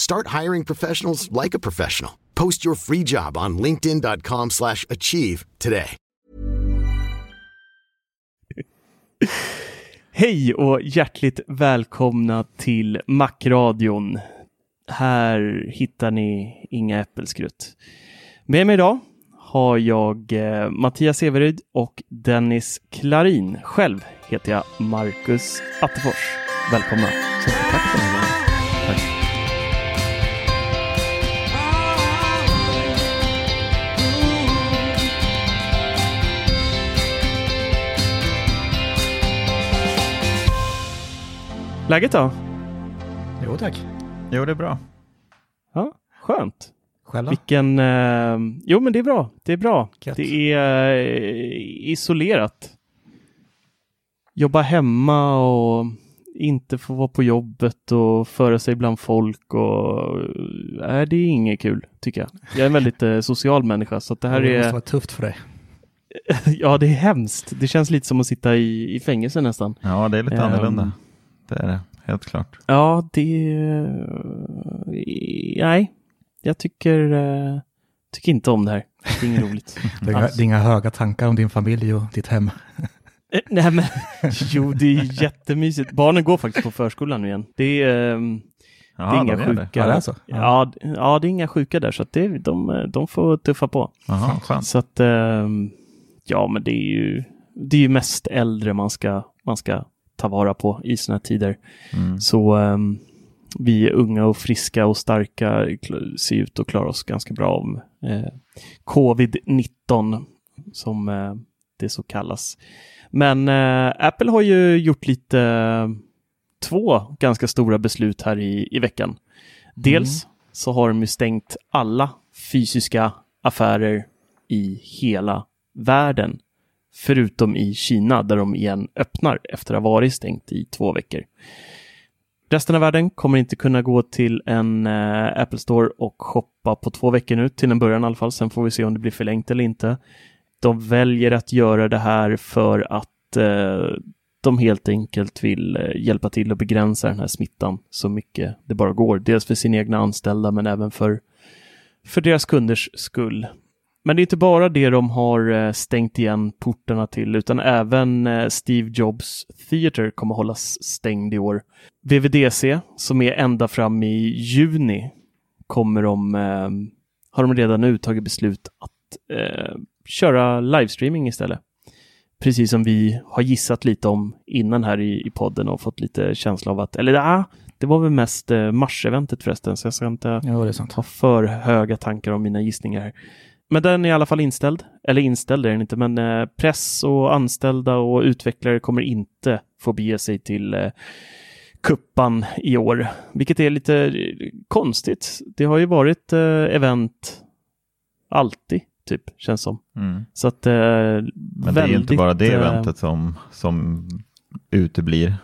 Start hiring professionals like a professional. Post your free job on linkedin.com/achieve slash achieve today. Hej och hjärtligt välkomna till Macradion. Här hittar ni inga äppelskrutt. Med mig idag har jag eh, Mattias Everyd och Dennis Klarin. Själv heter jag Marcus Attefors. Välkomna. Så. Tack. Läget då? Jo tack. Jo det är bra. Ja, skönt. Själv då? Vilken... Eh, jo, men det är bra. Det är bra. Gött. Det är eh, isolerat. Jobba hemma och inte få vara på jobbet och föra sig bland folk och... Nej, det är inget kul, tycker jag. Jag är en väldigt eh, social människa, så att det här det måste är... vara tufft för dig. ja, det är hemskt. Det känns lite som att sitta i, i fängelse nästan. Ja, det är lite Ehm. annorlunda. Det är det, helt klart. Ja, det... Nej, jag tycker, eh, tycker inte om det här. Det är inget roligt. Det är, det är inga höga tankar om din familj och ditt hem. Eh, Nej men, jo det är jättemysigt. Barnen går faktiskt på förskolan nu igen. Det är, ehm, det är Ja, inga de gör det. sjuka. Ja, det är så? Ja, d- ja, det är inga sjuka där så att det, de, de får tuffa på. Skönt. Så att, ehm, ja men det är ju, det är ju mest äldre man ska, man ska ta vara på i såna här tider. Mm. Så ehm, vi är unga och friska och starka ser ut att klara oss ganska bra om eh, covid-19 som eh, det så kallas. Men eh, Apple har ju gjort lite två ganska stora beslut här i, i veckan. Dels så har de ju stängt alla fysiska affärer i hela världen. Förutom i Kina där de igen öppnar efter att ha varit stängt i två veckor. Resten av världen kommer inte kunna gå till en eh, Apple Store och shoppa på två veckor nu, till en början i alla fall. Sen får vi se om det blir förlängt eller inte. De väljer att göra det här för att eh, de helt enkelt vill eh, hjälpa till att begränsa den här smittan så mycket det bara går. Dels för sina egna anställda men även för, för deras kunders skull. Men det är inte bara det de har eh, stängt igen portarna till utan även eh, Steve Jobs Theater kommer hållas stängd i år. VVDC som är ända fram i juni kommer de, eh, har de redan nu tagit beslut att eh, köra livestreaming istället. Precis som vi har gissat lite om innan här i, i podden och fått lite känsla av att, eller ja, det var väl mest mars-eventet förresten, så jag ska inte Ja, ha för höga tankar om mina gissningar. Men den är i alla fall inställd. Eller inställd är den inte, men eh, press och anställda och utvecklare kommer inte få bege sig till eh, kuppan i år. Vilket är lite eh, konstigt. Det har ju varit eh, event alltid, typ, känns som. Mm. Så att eh, Men det är ju inte bara det eh, eventet som, som uteblir.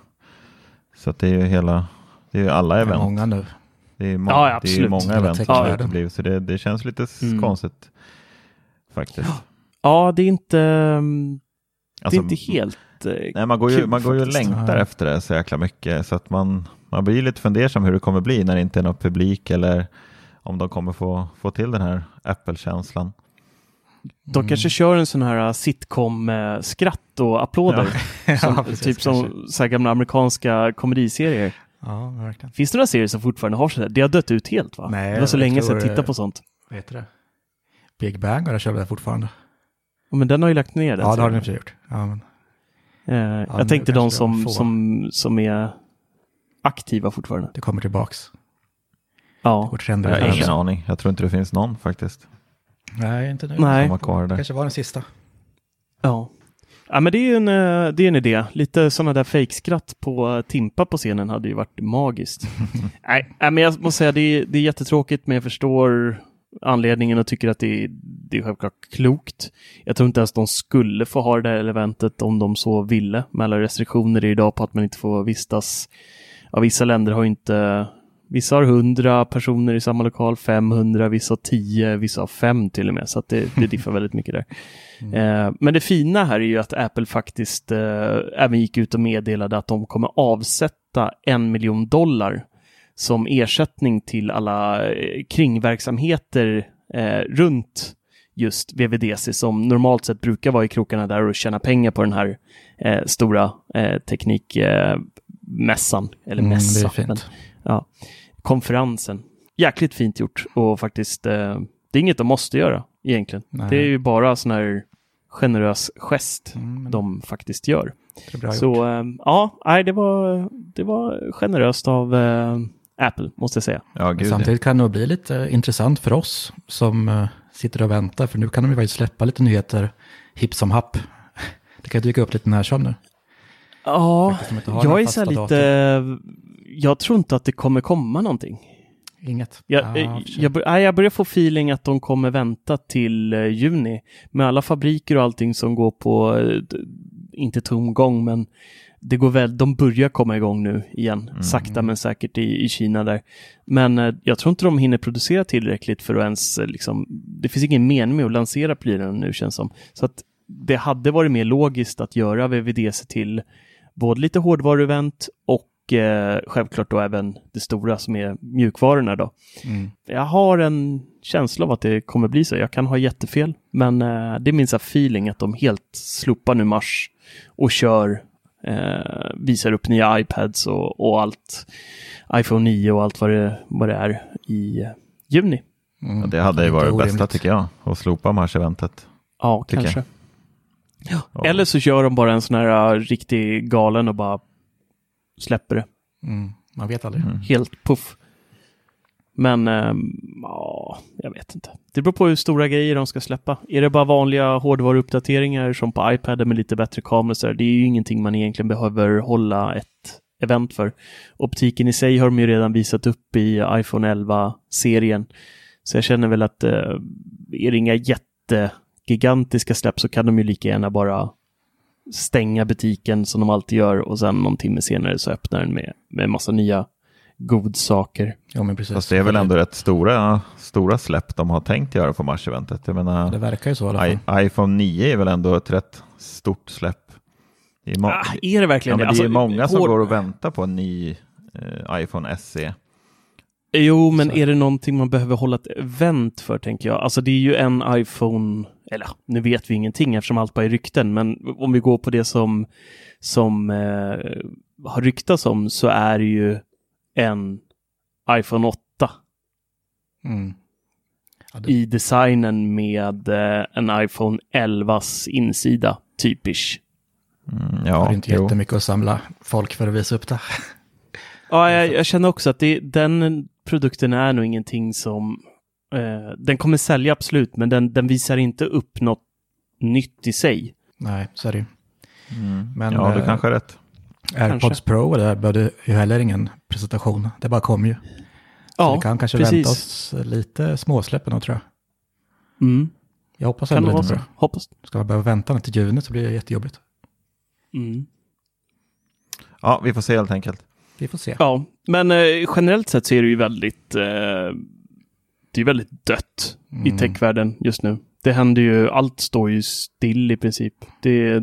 Så att det är ju hela, det är ju alla Det är event. många nu. Det är, må- Ja, det är ju absolut. många event som techvärlden. uteblir. Så det, det känns lite Mm. konstigt faktiskt. ja, det är inte, mm, Alltså, det är inte helt eh, Nej, man går ju, kul man går ju och längtar Ja. efter det så jäkla mycket. Så att man, man blir lite fundersam hur det kommer bli när det inte är någon publik eller om de kommer få, få till den här Apple-känslan. De kanske kör en sån här sitcom-skratt och applåder. Ja, som, precis, typ som så här gamla amerikanska komediserier. Ja, verkligen. Finns det några serier som fortfarande har sådär? Det har dött ut helt va? Nej, det var så länge sedan jag tittade på sånt. Vad heter det? Big Bang, och där kör det fortfarande. Ja, Men den har ju lagt ner den. Ja, det har den i gjort. Ja, men, Eh, nu jag tänkte de det som, som, som är aktiva fortfarande. det kommer tillbaks. Det Ja. går trender. Jag har det ingen aning. Jag tror inte det finns någon faktiskt Nej, inte nu. Nej. som var kanske var den sista. Ja. Ja, men det är en, eh, det är en idé. Lite sådana där fejkskratt på Timpa på scenen hade ju varit magiskt. nej, men jag måste säga det är, det är jättetråkigt, men jag förstår anledningen och tycker att det är, det är självklart klokt. Jag tror inte ens de skulle få ha det där eventet om de så ville. Med alla restriktioner idag på att man inte får vistas. Ja, vissa länder har inte Vissa har 100 personer i samma lokal, 500, vissa har 10, vissa har 5 till och med. Så det, det diffar väldigt mycket där. Eh, men det fina här är ju att Apple faktiskt eh, även gick ut och meddelade att de kommer avsätta en miljon dollar som ersättning till alla eh, kringverksamheter eh, runt just VVDC som normalt sett brukar vara i krokarna där och tjäna pengar på den här eh, stora eh, teknikmässan. eller Mm, mässa. men- ja, konferensen. Jäkligt fint gjort och faktiskt, eh, det är inget de måste göra egentligen. Nej. Det är ju bara sån här generös gest Mm, de faktiskt gör. gjort. Så eh, ja, nej, det var, det var generöst av eh, Apple, måste jag säga. Ja, gud. Samtidigt kan det nog bli lite intressant för oss som eh, sitter och väntar, för nu kan de ju faktiskt släppa lite nyheter hipp som happ. Det kan dyka upp lite när som nu. Ja, jag är så här lite... Jag tror inte att det kommer komma någonting. Inget. Jag, sig. jag, jag börjar få feeling att de kommer vänta till eh, juni. Med alla fabriker och allting som går på, inte tomgång, men det går väl, de börjar komma igång nu igen. Sakta men säkert i, i Kina där. Men eh, jag tror inte de hinner producera tillräckligt för att ens, eh, liksom, det finns ingen mening med att lansera prylarna nu känns som. Så att det hade varit mer logiskt att göra VVDC till både lite hårdvaruevent och eh, självklart då även det stora som är mjukvarorna då. Mm. Jag har en känsla av att det kommer bli så. Jag kan ha jättefel, men eh, det är min så feeling att de helt slopar nu mars och kör, eh, visar upp nya iPads och, och allt, iPhone 9 och allt vad det, vad det är i juni. Mm. Ja, det hade ju varit det bästa tycker jag, att slopa Mars-eventet. Ja, kanske. Ja. Eller så kör de bara en sån här uh, riktig galen och bara släpper det. Mm. Man vet aldrig. Mm. Helt puff. Men ehm, ja, jag vet inte. Det beror på hur stora grejer de ska släppa. Är det bara vanliga hårdvaruuppdateringar som på iPad med lite bättre kameror så där, det är ju ingenting man egentligen behöver hålla ett event för. Optiken i sig har de ju redan visat upp i iPhone 11-serien. Så jag känner väl att eh, är det inga jättegigantiska släpp så kan de ju lika gärna bara stänga butiken som de alltid gör och sen någon timme senare så öppnar den med, med massa nya godsaker. Jo, men precis. Fast det är väl ändå rätt stora, stora släpp de har tänkt göra på Mars-eventet. Jag Det menar, verkar ju så i alla fall. I, iPhone 9 är väl ändå ett rätt stort släpp. Det är, må- Ah, är det ja, verkligen men det? det är Alltså, många som hård- går och väntar på en ny eh, iPhone. SE. Jo, men Så. är det någonting man behöver hålla ett event för, tänker jag? Alltså det är ju en iPhone, eller nu vet vi ingenting eftersom allt bara är rykten, men om vi går på det som, som eh, har ryktats om så är det ju en iPhone 8 Mm. Ja, det, i designen med eh, en iPhone 11s insida, typish. Mm, ja, inte jo. jättemycket att samla folk för att visa upp det. Ja, jag, jag känner också att det, den produkten är nog ingenting som... Eh, den kommer sälja absolut, men den, den visar inte upp något nytt i sig. Nej, så är det ju. Mm. Men, ja, du eh, kanske har rätt. AirPods Kanske. Pro där behövde ju heller ingen presentation. Det bara kom ju. Så Ja, vi kan kanske precis. vänta oss lite småsläpp ändå tror jag. Mm. Jag hoppas ändå lite så? på det. Hoppas. Ska man behöva vänta till juni så blir det jättejobbigt. Mm. Ja, vi får se helt enkelt. Vi får se. Ja, men eh, generellt sett så är det ju väldigt... Eh, det är väldigt dött i Mm. techvärlden just nu. Det händer ju, allt står ju still i princip. Det,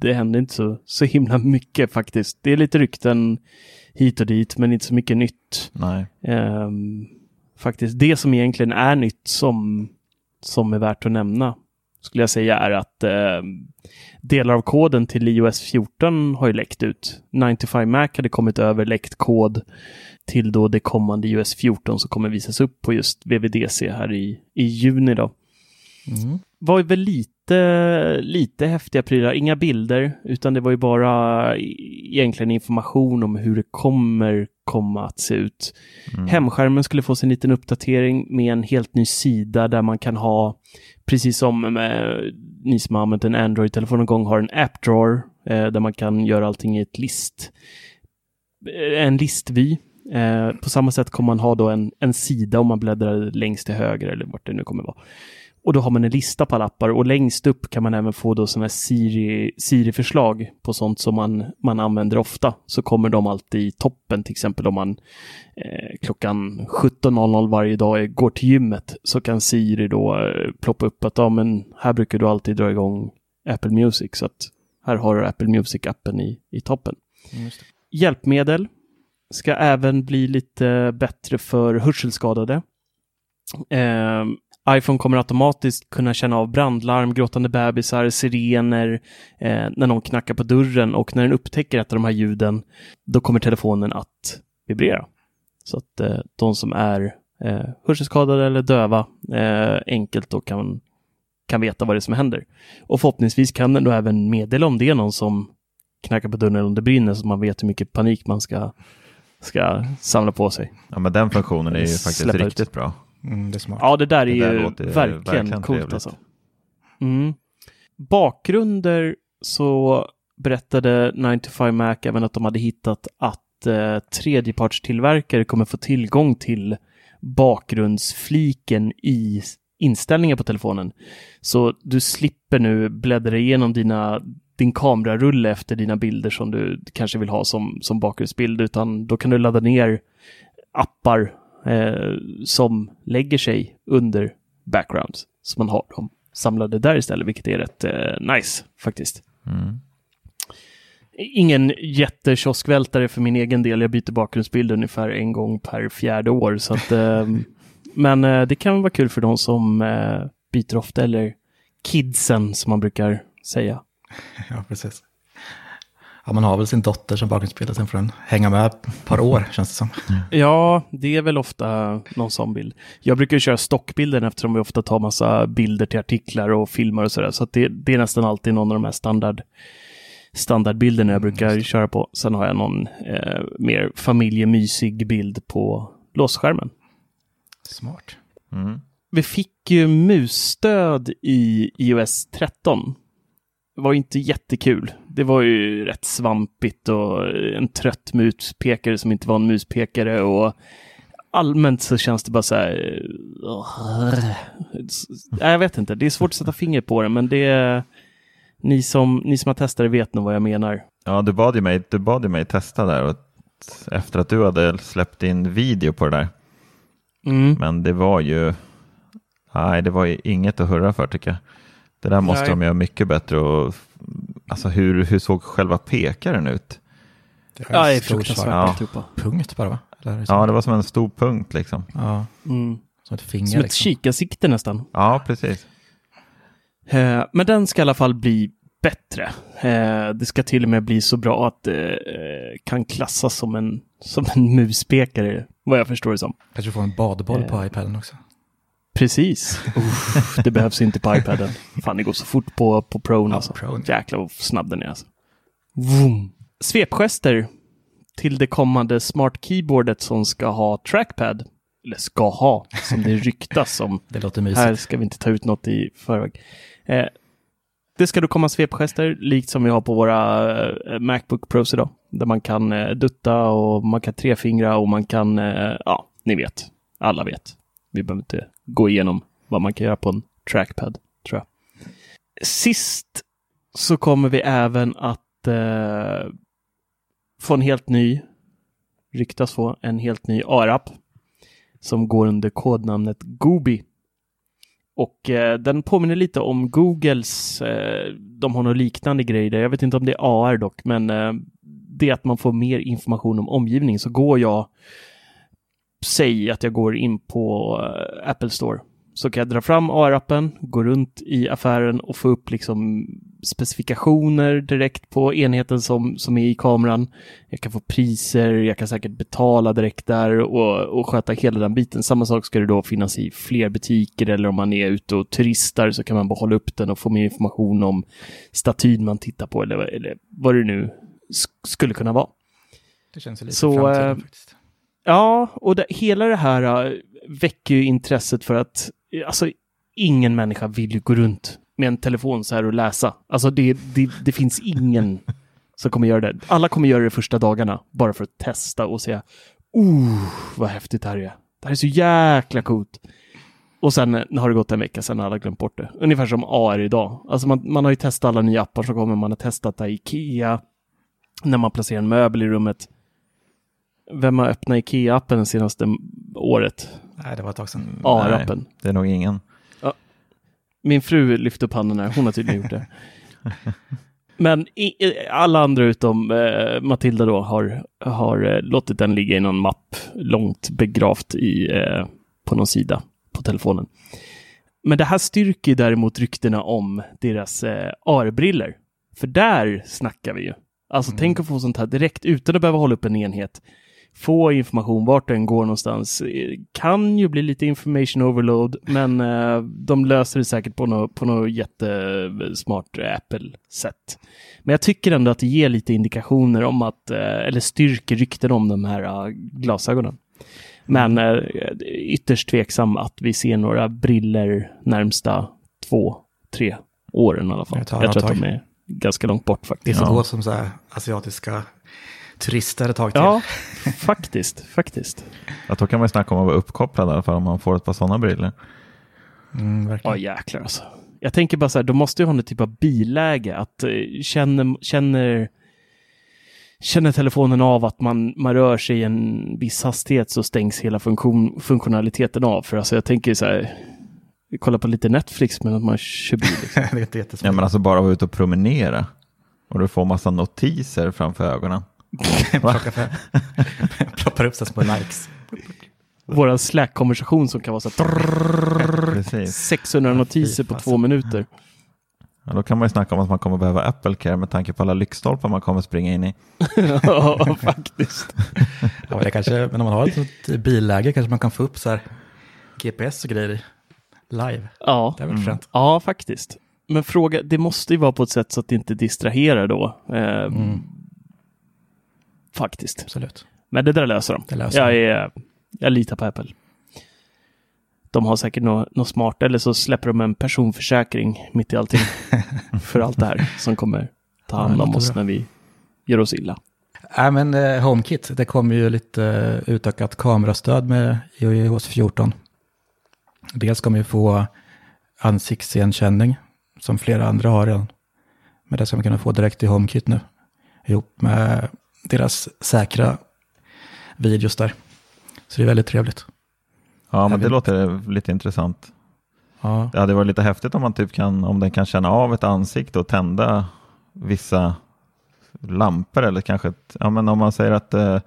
det händer inte så, så himla mycket faktiskt. Det är lite rykten hit och dit, men inte så mycket nytt. Ehm, faktiskt, det som egentligen är nytt som, som är värt att nämna skulle jag säga är att eh, delar av koden till iOS 14 har ju läckt ut. 95 Mac hade kommit över läckt kod till då det kommande iOS 14 som kommer visas upp på just VVDC här i, i juni då. Mm. Var väl lite, lite häftiga prylar, inga bilder, utan det var ju bara egentligen information om hur det kommer komma att se ut. Mm. Hemskärmen skulle få sin liten uppdatering med en helt ny sida där man kan ha, precis som med, ni som har använt en Android-telefon någon gång, har en app drawer eh, där man kan göra allting i ett list, eh, en listvy. Eh, på samma sätt kommer man ha då en, en sida om man bläddrar längst till höger eller vart det nu kommer vara. Och då har man en lista på alla appar och längst upp kan man även få då sådana här Siri, Siri-förslag på sånt som man, man använder ofta. Så kommer de alltid i toppen, till exempel om man eh, klockan 17.00 varje dag går till gymmet så kan Siri då eh, ploppa upp att ja, men här brukar du alltid dra igång Apple Music så att här har du Apple Music-appen i, i toppen. Mm, Hjälpmedel ska även bli lite bättre för hörselskadade. Eh, iPhone kommer automatiskt kunna känna av brandlarm, gråtande bebisar, sirener eh, när någon knackar på dörren och när den upptäcker ett av de här ljuden, då kommer telefonen att vibrera. Så att eh, de som är eh, hörselskadade eller döva eh, enkelt då kan, kan veta vad det är som händer. Och förhoppningsvis kan den då även meddela om det är någon som knackar på dörren eller om det brinner så man vet hur mycket panik man ska, ska samla på sig. Ja, men den funktionen är ju faktiskt Släppa ut. riktigt bra. Mm, det är smart. Ja, det där är Det där ju låter verkligen, verkligen coolt trevligt. alltså. Mm. Bakgrunder så berättade 95 Mac även att de hade hittat att eh, tredjepartstillverkare kommer få tillgång till bakgrundsfliken i inställningar på telefonen. Så du slipper nu bläddra igenom dina, din kamerarulle efter dina bilder som du kanske vill ha som, som bakgrundsbild, utan då kan du ladda ner appar eh, som lägger sig under backgrounds. Så man har dem samlade där istället, vilket är rätt eh, nice faktiskt. Mm. Ingen jättekioskvältare för min egen del. Jag byter bakgrundsbild ungefär en gång per fjärde år. Så att, eh, men eh, det kan vara kul för de som eh, byter ofta, eller kidsen som man brukar säga. Ja, precis. Ja, man har väl sin dotter som bakgrundsbild och sen får den hänga med ett par år, känns det som. Ja, det är väl ofta någon sån bild. Jag brukar ju köra stockbilden eftersom vi ofta tar massa bilder till artiklar och filmer och sådär. Så att det, det är nästan alltid någon av de här standard, standardbilderna jag brukar köra på. Sen har jag någon eh, mer familjemysig bild på låsskärmen. Smart. Mm. Vi fick ju musstöd i iOS 13. Det var inte jättekul. Det var ju rätt svampigt och en trött muspekare som inte var en muspekare och allmänt så känns det bara så här... uh, Jag vet inte, det är svårt att sätta finger på det, men det. Ni som, ni som har testat det vet nog vad jag menar. Ja, du bad ju mig, du bad ju mig testa där och efter att du hade släppt in video på det där. Mm. Men det var ju, nej, det var ju inget att hurra för tycker jag. Det där måste Nej. de göra mycket bättre och alltså hur, hur såg själva pekaren ut? Det Ja, det är fruktansvärt Ja. alltihopa. punkt bara, va? Det Ja, det var som en stor punkt liksom. ja, Mm. som ett finger. Som ett liksom. kikarsikte nästan. Ja, precis. Eh, Men den ska i alla fall bli bättre. Eh, Det ska till och med bli så bra att det eh, kan klassas som en, som en muspekare, vad jag förstår det som. Kanske får en badboll på Eh. iPaden också. Precis. Uff, det behövs inte på iPaden. Fan, det går så fort på, på Pro Ja, alltså. Pro. Jäklar vad snabb den är alltså. Vroom. Svepgester till det kommande smart keyboardet som ska ha trackpad. Eller ska ha, som det ryktas om. Det låter mysigt. Här ska vi inte ta ut något i förväg. Eh, det ska då komma svepgester, likt som vi har på våra eh, Macbook Pros idag. Där man kan eh, dutta och man kan trefingra och man kan, eh, ja, ni vet. Alla vet. Vi behöver inte gå igenom vad man kan göra på en trackpad, tror jag. Sist så kommer vi även att eh, få en helt ny, ryktas få en helt ny AR-app som går under kodnamnet Gobi. Och eh, den påminner lite om Googles, eh, de har något liknande grej där. Jag vet inte om det är AR dock, men eh, det är att man får mer information om omgivningen. Så går jag, säg att jag går in på eh, Apple Store, så kan jag dra fram AR-appen, gå runt i affären och få upp liksom specifikationer direkt på enheten som, som är i kameran. Jag kan få priser, jag kan säkert betala direkt där och, och sköta hela den biten. Samma sak ska det då finnas i fler butiker eller om man är ute och turistar så kan man bara hålla upp den och få mer information om statyn man tittar på eller, eller vad det nu sk- skulle kunna vara. Det känns lite Så, framtiden eh, faktiskt. Ja, och det, hela det här äh, väcker ju intresset för att alltså, ingen människa vill ju gå runt med en telefon så här och läsa. Alltså det, det, det finns ingen som kommer göra det. Alla kommer göra det första dagarna bara för att testa och säga Oh, vad häftigt det här är. Det här är så jäkla coolt. Och sen eh, har det gått en vecka, sen har alla glömt bort det. Ungefär som AR idag. Alltså man, man har ju testat alla nya appar som kommer. Man har testat det i Ikea. När man placerar en möbel i rummet. Vem har öppnat Ikea-appen det senaste året? Nej, det var ett tag sedan. AR-appen. Nej, det är nog ingen. Min fru lyfte upp handen här, hon har tydligen gjort det. Men i, alla andra utom eh, Matilda då har, har eh, låtit den ligga i någon mapp långt begravt i, eh, på någon sida på telefonen. Men det här styrker däremot ryktena om deras eh, AR-briller. För där snackar vi ju. Alltså tänk att få sånt här direkt utan att behöva hålla upp en enhet. Få information vart den går någonstans. Eh, Kan ju bli lite information overload, men eh, de löser det säkert på något, på något jättesmart Apple-sätt. Men jag tycker ändå att det ger lite indikationer om att, eh, eller styrker rykten om de här eh, glasögonen. Men eh, ytterst tveksam att vi ser några briller närmsta två, tre åren i alla fall. Tar Jag tror att de är ganska långt bort Det faktiskt. får Ja. gå som så här asiatiska turister ett tag till. Ja, faktiskt, faktiskt. Ja, då kan man ju snacka om att vara uppkopplad i alla fall om man får ett par sådana briller. Mm, Ja, jäklar alltså. Jag tänker bara så här, de måste ju ha någon typ av biläge. Att eh, känner, känner, känner telefonen av att man, man rör sig i en viss hastighet så stängs hela funktion, funktionaliteten av. För alltså jag tänker så här, kolla på lite Netflix medan man kör bil. Liksom. det är inte. Ja, men alltså bara vara ute och promenera. Och du får massa notiser framför ögonen. Plocka fram. Ploppar upp så små likes. Våran Slack-konversation som kan vara så här, Precis. 600 notiser på två minuter. Ja, då kan man ju snacka om att man kommer behöva Apple Care med tanke på alla lyktstolpar man kommer springa in i. ja, faktiskt. Ja, men, det kanske, men om man har ett sånt billäge kanske man kan få upp så här GPS och grejer live. Ja. Det är väl fränt. Ja, faktiskt. Men fråga, det måste ju vara på ett sätt så att det inte distraherar då. Eh, Mm. Faktiskt. Absolut. Men det där löser de. Det löser jag, är, jag litar på Apple. De har säkert något, smart, eller så släpper de en personförsäkring mitt i allting. för allt det här som kommer ta Ja, hand om oss när vi gör oss illa. Nej, men eh, HomeKit, det kommer ju lite eh, utökat kamerastöd med iOS 14. Dels kommer vi få ansiktsigenkänning, som flera andra har redan. Men det ska man kunna få direkt i HomeKit nu, ihop med deras säkra videos där. Så det är väldigt trevligt. Ja, men det låter lite intressant. Ja, Det hade varit lite häftigt om man typ kan, om den kan känna av ett ansikte och tända vissa lampor eller kanske, ett, ja men om man säger att eh,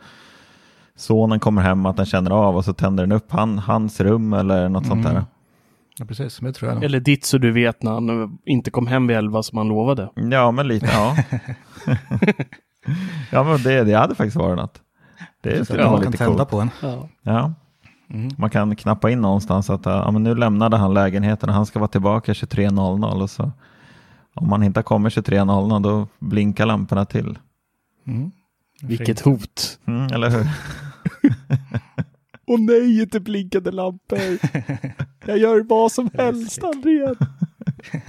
sonen kommer hem att den känner av och så tänder den upp han, hans rum eller något sånt där. Mm. ja precis. Det tror jag nog. Eller ditt så du vet när han inte kom hem vid elva som han lovade. Ja, men lite, ja. ja, men det, det hade faktiskt varit något. Det Så skulle att man kan lite tända coolt. på en. Ja. Ja, Mm. man kan knappa in någonstans att ja, men nu lämnade han lägenheten och han ska vara tillbaka 23.00 och så om man inte kommer 23.00 då blinkar lamporna till. Mm. Vilket hot. Mm, eller hur? Åh nej, inte blinkande lampor. Jag gör vad som helst, aldrig igen.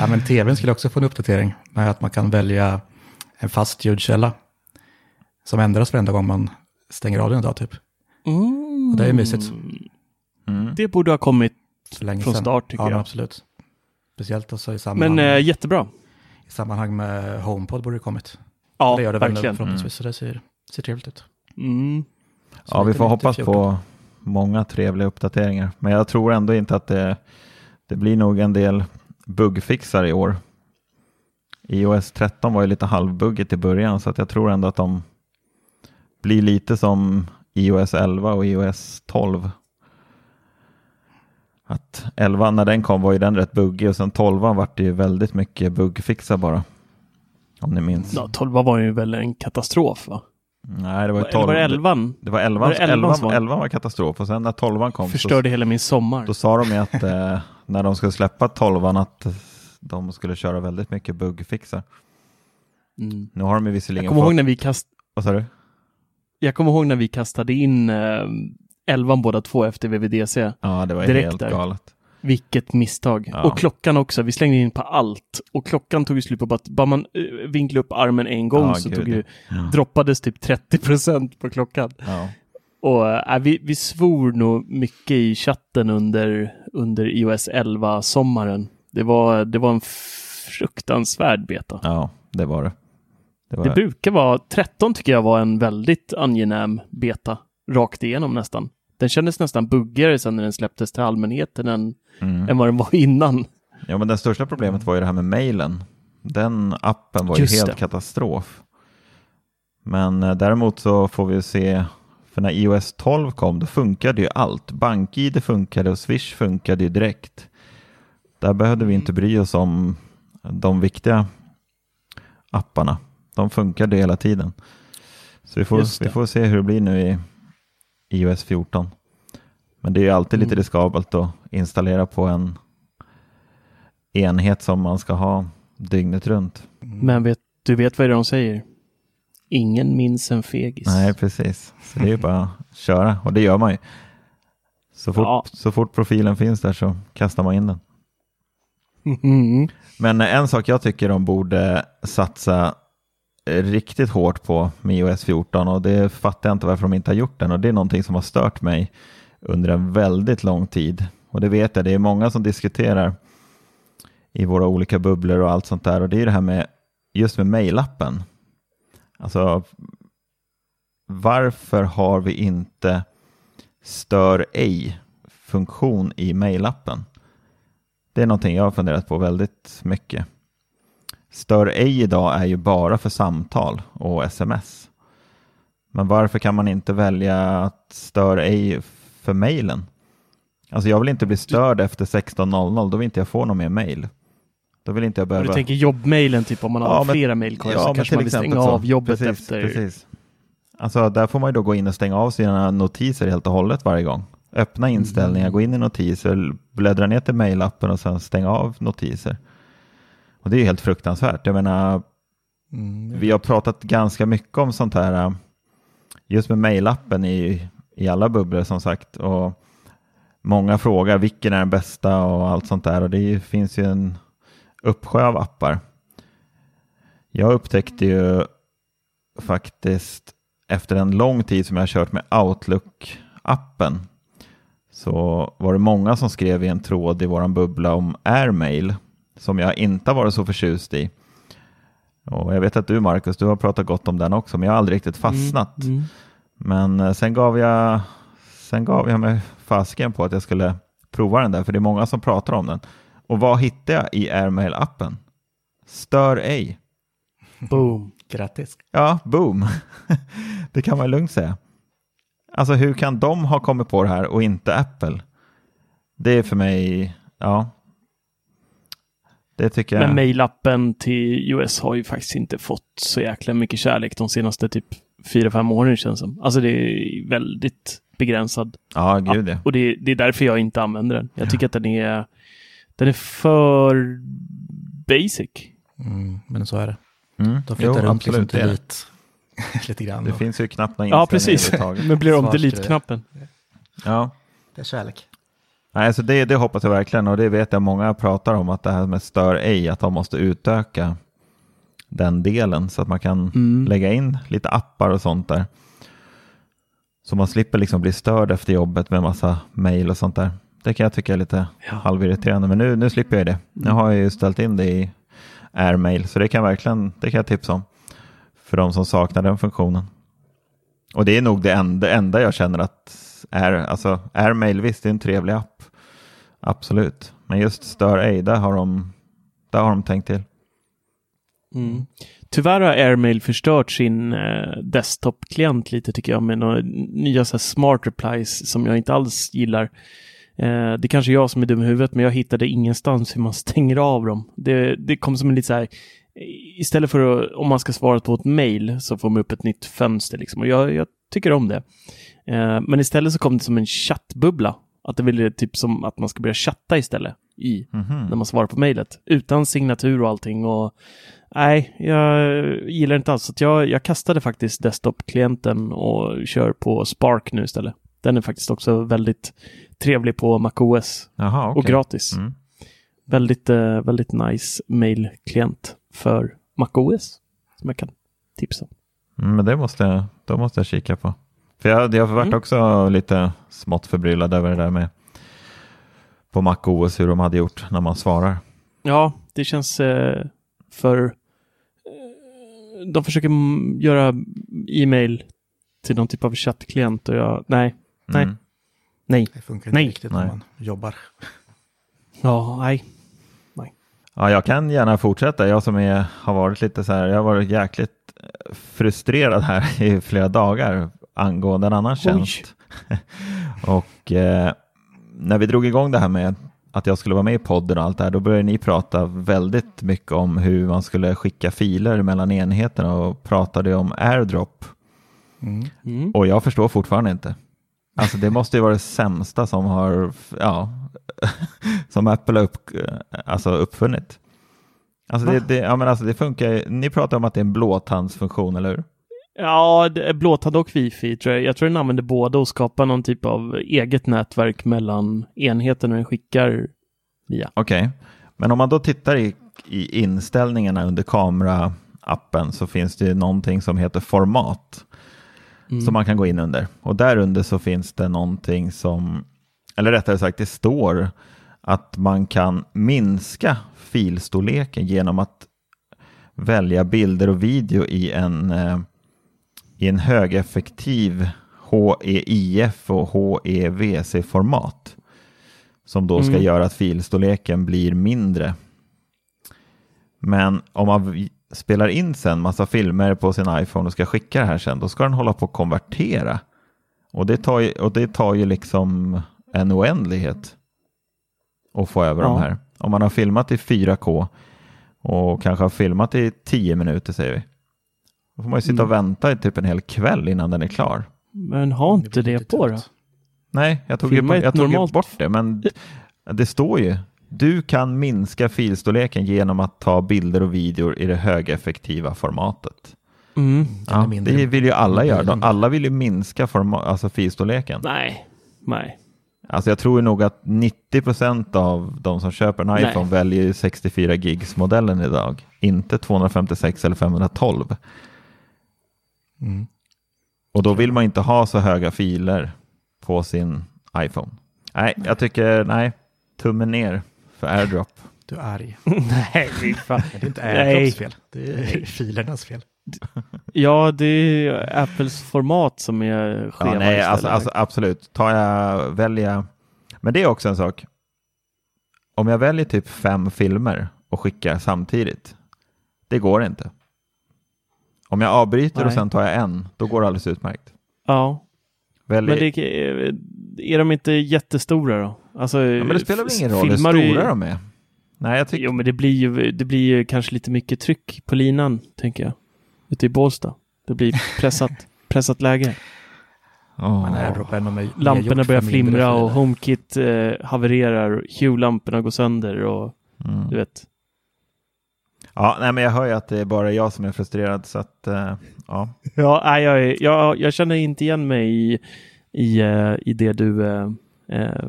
Ja, men tvn skulle också få en uppdatering med att man kan välja en fast ljudkälla som ändras varenda gång man stänger av den idag typ. Mm. Och det är mysigt. Mm. Det borde ha kommit Från sedan. start, tycker ja, jag. absolut. Speciellt också i sammanhang, Men eh, jättebra. i sammanhang med HomePod borde det kommit. Ja, det gör det väl nu verkligen. förhoppningsvis, så det ser, ser trevligt ut. Mm. Ja, vi får hoppas 14. på, många trevliga uppdateringar. Men jag tror ändå inte att det, det blir nog en del buggfixar i år. iOS 13 var ju lite halvbugget i början så att jag tror ändå att de blir lite som iOS 11 och iOS 12. Att 11 när den kom var ju den rätt buggig och sen 12 vart det ju väldigt mycket buggfixar bara. Om ni minns. Ja, 12 var ju väl en katastrof va? Nej, det var ju Eller 12. var det 11? Det var 11, Var det 11 11, som var- 11 var katastrof och sen när 12 kom Förstörde så, hela min sommar. då sa de ju att eh, när de skulle släppa 12 att de skulle köra väldigt mycket buggfixar. Mm. Nu har de ju Jag visserligen kommer ihåg fått... när vi kast... Vad sa du? Jag kommer ihåg när vi kastade in eh, 11 båda två efter VVDC. Ja, det var ju Direkt helt där. galet. Vilket misstag. Ja. Och klockan också. Vi slängde in på allt. Och klockan tog ju slut på bara, bara man uh, vinklade upp armen en gång Ja, så gud, tog ju, ja. droppades typ 30% på klockan. Ja. Och äh, vi, vi svor nog mycket i chatten under, under iOS 11-sommaren. Det var, det var en fruktansvärd beta. ja, det var det. Det var Det brukar vara, 13 tycker jag var en väldigt angenäm beta, rakt igenom nästan. Den kändes nästan buggigare sen när den släpptes till allmänheten än, mm. än vad den var innan. Ja, men det största problemet var ju det här med mailen. Den appen var Just ju helt det. katastrof. Men eh, däremot så får vi se, för när iOS 12 kom, då funkade ju allt. BankID funkade och Swish funkade ju direkt. Där behövde vi inte bry oss om de viktiga apparna. De funkade hela tiden. Så vi får, vi får se hur det blir nu i iOS 14. Men det är ju alltid lite Mm. riskabelt att installera på en enhet som man ska ha dygnet runt. Men vet, du vet vad det är de säger? Ingen minns en fegis. Nej, precis. Så det är ju bara att köra och det gör man ju. Så fort, Ja. så fort profilen finns där så kastar man in den. Mm. Men en sak jag tycker de borde satsa riktigt hårt på med iOS 14 och det fattar jag inte varför de inte har gjort den och det är någonting som har stört mig under en väldigt lång tid. Och det vet jag, det är många som diskuterar i våra olika bubblor och allt sånt där och det är det här med just med mejlappen. Alltså varför har vi inte stör ej funktion i mejlappen? Det är någonting jag har funderat på väldigt mycket. Stör ej idag är ju bara för samtal och sms. Men varför kan man inte välja att stör ej för mejlen? Alltså jag vill inte bli störd efter 16.00, då vill inte jag få någon mer mejl. Då vill inte jag behöva... du tänker jobbmejlen, typ om man har Ja, men- flera mejlkorgar så men kanske man vill stänga så. av jobbet precis, efter. Precis. Alltså där får man ju då gå in och stänga av sina notiser helt och hållet varje gång. Öppna inställningar, Mm. gå in i notiser, bläddra ner till mejlappen och sen stänga av notiser. Och det är ju helt fruktansvärt. Jag menar, Mm, vi har pratat ganska mycket om sånt här, äh, just med mejlappen i, i alla bubblor som sagt. Och många frågar vilken är den bästa och allt sånt där. Och det finns ju en uppsjö av appar. Jag upptäckte ju faktiskt efter en lång tid som jag har kört med Outlook-appen så var det många som skrev i en tråd i våran bubbla om Airmail som jag inte har varit så förtjust i. Och jag vet att du Marcus, du har pratat gott om den också, men jag har aldrig riktigt fastnat. Mm. Men eh, sen gav jag sen gav jag mig fasken på att jag skulle prova den där, för det är många som pratar om den. Och vad hittade jag i Airmail-appen? Stör ej. Boom. Grattis. Ja, boom. det kan man lugnt säga. Alltså hur kan de ha kommit på det här och inte Apple? Det är för mig, ja. Det tycker jag. Men mejlappen till iOS har ju faktiskt inte fått så jäkla mycket kärlek de senaste typ 4-5 åren känns som. Alltså det är väldigt begränsad. Ja, gud ja. Och det, det är därför jag inte använder den. Jag tycker att den är, den är för basic. Mm, men så är det. Mm. De flyttar Jo, runt liksom det. delete lite grann. Det och- finns ju knappt några Ja, precis. Men blir om Svarsgrej. delete-knappen. Ja. Det är kärlek. Nej, så det, det hoppas jag verkligen och det vet jag många pratar om att det här med stör ej, att de måste utöka den delen så att man kan Mm. lägga in lite appar och sånt där. Så man slipper liksom bli störd efter jobbet med massa mail och sånt där. Det kan jag tycka är lite Ja. halvirriterande, men nu, nu slipper jag det. Nu har jag ju ställt in det i Airmail, så det kan, jag verkligen, det kan jag tipsa om för de som saknar den funktionen. Och det är nog det enda, enda jag känner att är, alltså Airmail, visst det är en trevlig app. Absolut. Men just Stör ej, där har de, där har de tänkt till. Mm. Tyvärr har Airmail förstört sin eh, desktop-klient lite tycker jag med några nya så här, smart replies som jag inte alls gillar. Eh, det är kanske jag som är dum i huvudet men jag hittade ingenstans hur man stänger av dem. Det, det kom som en lite så här istället för att, om man ska svara på ett mail så får man upp ett nytt fönster liksom och jag, jag tycker om det. Eh, men istället så kom det som en chattbubbla. Att det ville typ som att man ska börja chatta istället i Mhm. när man svarar på mejlet. Utan signatur och allting. Och, nej, jag gillar inte alls. Så jag, jag kastade faktiskt desktop-klienten och kör på Spark nu istället. Den är faktiskt också väldigt trevlig på MacOS Jaha, okej. och gratis. Mm. Väldigt, eh, väldigt nice mail-klient för MacOS som jag kan tipsa om. Mm, men det måste, jag- då måste jag kika på. För jag, jag har varit Mm. också lite smått förbryllad över det där med på MacOS hur de hade gjort när man svarar. Ja, det känns eh, för... Eh, de försöker göra e-mail till någon typ av chattklient och jag... Nej, nej, Mm. nej. Det funkar inte Nej. riktigt Nej. när man jobbar. Ja, nej. Ja, jag kan gärna fortsätta. Jag som är, har varit lite så här, jag har varit jäkligt eh, frustrerad här i flera dagar angående en annan tjänst. och eh, när vi drog igång det här med att jag skulle vara med i podden och allt det här, då började ni prata väldigt mycket om hur man skulle skicka filer mellan enheterna och pratade om airdrop. Mm. Mm. Och jag förstår fortfarande inte. Alltså det måste ju vara det sämsta som har, ja, som Apple har upp, alltså uppfunnit. Alltså det, det, ja men alltså det funkar ni pratar om att det är en blåtandsfunktion, eller hur? Ja, blåtand och wifi tror jag. Jag tror den använder båda och skapar någon typ av eget nätverk mellan enheterna den skickar via. Okej, men om man då tittar i, i inställningarna under kameraappen så finns det någonting som heter format Mm. som man kan gå in under. Och där under så finns det någonting som, eller rättare sagt det står att man kan minska filstorleken genom att välja bilder och video i en, eh, i en högeffektiv HEIF och HEVC-format som då ska Mm. göra att filstorleken blir mindre. Men om man spelar in sen massa filmer på sin iPhone och ska skicka det här sen, då ska den hålla på att konvertera. Och det tar ju, och det tar ju liksom en oändlighet att få över Ja. de här. Om man har filmat i 4K och kanske har filmat i 10 minuter säger vi. Då får man ju sitta och Mm. vänta i typ en hel kväll innan den är klar. Men ha inte det, lite på då. Nej, jag tog, ju, Filma jag tog ju normalt- bort det, men det står ju. Du kan minska filstorleken genom att ta bilder och videor i det högeffektiva formatet. Mm. Är Ja, det vill ju alla göra. Alla vill ju minska forma, alltså filstorleken. Nej, nej. Alltså jag tror nog att 90% av de som köper en Nej. iPhone väljer ju 64 gigs modellen idag. Inte 256 eller 512. Mm. Och då vill man inte ha så höga filer på sin iPhone. Nej, jag tycker nej, tummen ner för AirDrop. Du är arg. nej, fan. Det är inte Nej. AirDrops fel. Det är filernas fel. Ja, det är Apples format som är skeva Ja, nej, alltså, alltså, absolut. Tar jag, välja, men det är också en sak. Om jag väljer typ fem filmer och skickar samtidigt, det går inte. Om jag avbryter och Nej. sen tar jag en, då går det alldeles utmärkt. Ja, Välj, men det, är, de inte jättestora då? Alltså, ja, men det spelar väl ingen roll hur stora du- de är? Nej, jag tycker... Jo, men det blir ju det blir ju kanske lite mycket tryck på linan, tänker jag. Ute i Bålsta. Det blir pressat, pressat läge. Mer gjort Lamporna börjar flimra och. HomeKit eh, havererar. Hue-lamporna går sönder och Mm. du vet. Ja, nej, men jag hör ju att det är bara jag som är frustrerad, så att eh, ja. Ja, nej, jag, jag, jag känner inte igen mig i, i, eh, i det du eh, eh,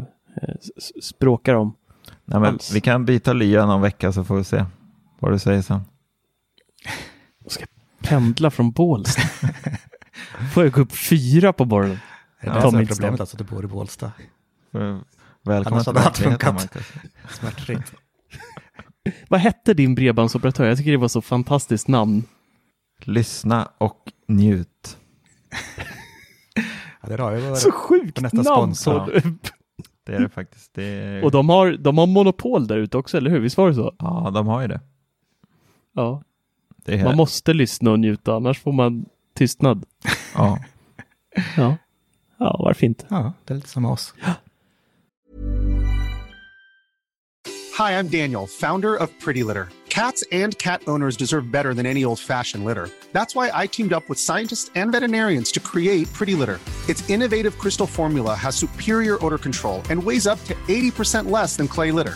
språkar om. Nej, men Alls. vi kan byta lya någon vecka så får vi se vad du säger sen. Jag ska pendla från Bålsta. Får jag gå upp fyra på morgonen? Det är det problemet, alltså att du bor i Bålsta. För- Välkommen allt verkligheten, funkat. Marcus. Smärtfritt. Vad hette din bredbandsoperatör? Jag tycker det var så fantastiskt namn. Lyssna och njut. Ja, det är ju Så sjukt på nästa namn. sponsor. Det är det faktiskt. Det är... Och de har, de har monopol där ute också, eller hur? Visst var det så? Ja, de har ju det. Ja. Det är... Man måste lyssna och njuta, annars får man tystnad. ja. Ja, ja varför inte? Ja, det är lite som oss. Hi, I'm Daniel, founder of Pretty Litter. Cats and cat owners deserve better than any old fashioned litter. That's why I teamed up with scientists and veterinarians to create Pretty Litter. Its innovative crystal formula has superior odor control and weighs up to 80% less than clay litter.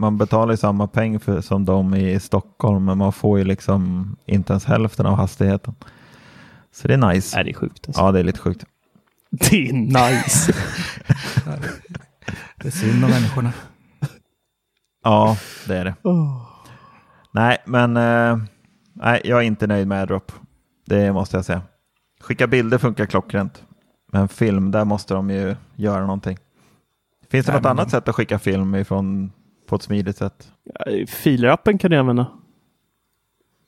man betalar ju samma peng för, som de i Stockholm, men man får ju liksom inte ens hälften av hastigheten. Så det är nice. Nej, det är sjukt. Alltså. Ja, det är lite sjukt. Det är nice. Det är synd om människorna. Ja, det är det. Nej, men eh, nej, jag är inte nöjd med AirDrop. Det måste jag säga. Skicka bilder funkar klockrent. Men film, där måste de ju göra någonting. Finns det Nej, något men- annat sätt att skicka film ifrån på ett smidigt sätt? Filerappen kan du använda.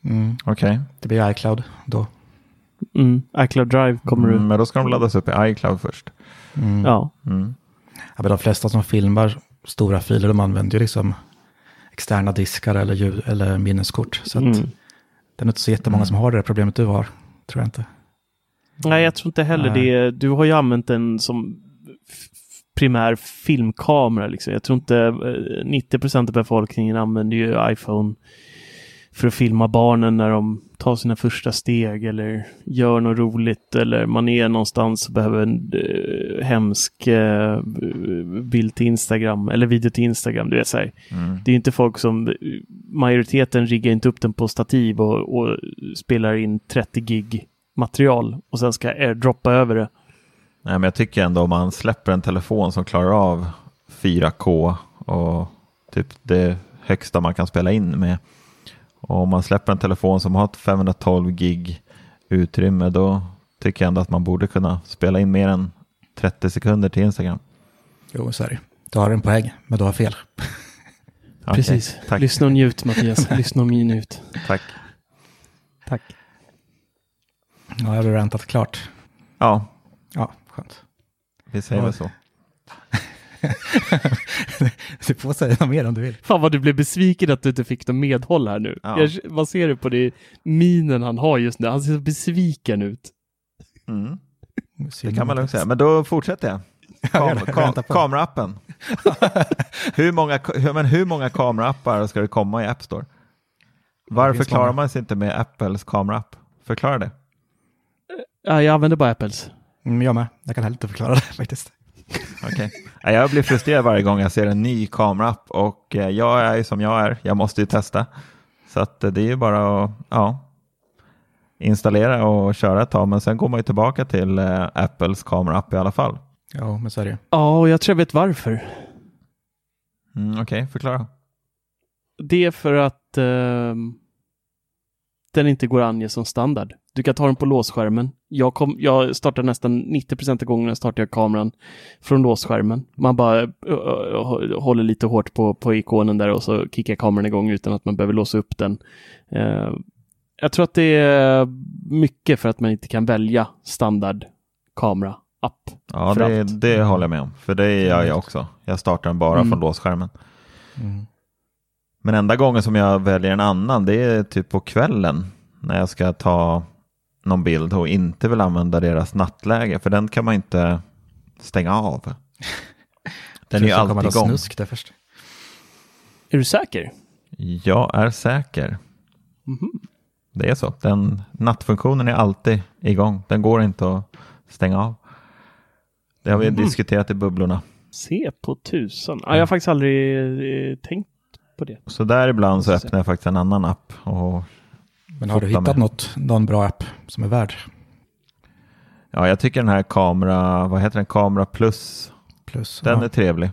Mm. Okej, Det blir iCloud då. Mm. iCloud Drive kommer mm, du. men då ska de laddas upp i iCloud först. Mm. Ja. Mm. Ja, men de flesta som filmar stora filer, de använder ju liksom externa diskar eller, ljud, eller minneskort. Så att Mm. det är inte så jättemånga som har det problemet du har, tror jag inte. Nej, jag tror inte heller Nej. det. Du har ju använt den som primär filmkamera. Liksom. Jag tror inte eh, 90 procent av befolkningen använder ju iPhone för att filma barnen när de tar sina första steg eller gör något roligt eller man är någonstans och behöver en eh, hemsk eh, bild till Instagram eller video till Instagram. Du vet, så. Mm. Det är inte folk som, majoriteten riggar inte upp den på stativ och, och spelar in 30 gig material och sen ska airdroppa över det. Nej, men jag tycker ändå om man släpper en telefon som klarar av 4K och typ det högsta man kan spela in med. Och om man släpper en telefon som har ett 512 gig utrymme då tycker jag ändå att man borde kunna spela in mer än 30 sekunder till Instagram. Jo, så är det. Du har en poäng, men du har fel. Okej, Precis. Tack. Lyssna och njut Mattias. Lyssna och njut. tack. Tack. Ja, jag har rantat klart. Ja, Ja, skönt. vi säger Ja. väl så. Du får säga något mer om du vill. Fan vad du blev besviken att du inte fick någon medhåll här nu. Ja. Jag, vad ser du på det minen han har just nu? Han ser så besviken ut. Mm. Det kan man lugnt säga. Men då fortsätter jag. Kam kam kameraappen. hur, många, hur, men hur många kameraappar ska det komma i App Store? Varför klarar man sig inte med Apples kameraapp? Förklara det. Ja, jag använder bara Apples. Mm, jag med. Jag kan heller inte förklara det faktiskt. Okej. Ja, Jag blir frustrerad varje gång jag ser en ny kameraapp och eh, jag är ju som jag är. Jag måste ju testa. Så att eh, det är ju bara att ja, installera och köra ett tag. Men sen går man ju tillbaka till eh, Apples kameraapp i alla fall. Ja, men så är det. Ja, och jag tror jag vet varför. Mm, Okej, förklara. Det är för att ehm, den inte går att ange som standard. Du kan ta den på låsskärmen. Jag, kom, jag startar nästan 90% av gångerna startar jag kameran från låsskärmen. Man bara ö, håller lite hårt på, på ikonen där och så kickar kameran igång utan att man behöver låsa upp den. Eh, jag tror att det är mycket för att man inte kan välja standard kamera-app. Ja, det, allt. det håller jag med om. För det gör jag också. Jag startar den bara Mm. från låsskärmen. Mm. Men enda gången som jag väljer en annan det är typ på kvällen när jag ska ta någon bild och inte vill använda deras nattläge för den kan man inte stänga av. Den är ju alltid igång. snusk där först. Är du säker? Jag är säker. Mhm. Det är så. Den nattfunktionen är alltid igång. Den går inte att stänga av. Det har vi Mhm. diskuterat i bubblorna. Se på tusan. Ja, jag har faktiskt aldrig eh, tänkt på det. Så där ibland så öppnar jag faktiskt en annan app. Och, Men har du hittat med. något, någon bra app som är värd? ja, jag tycker den här kamera, vad heter den, Kamera Plus, Plus, den ja. är trevlig.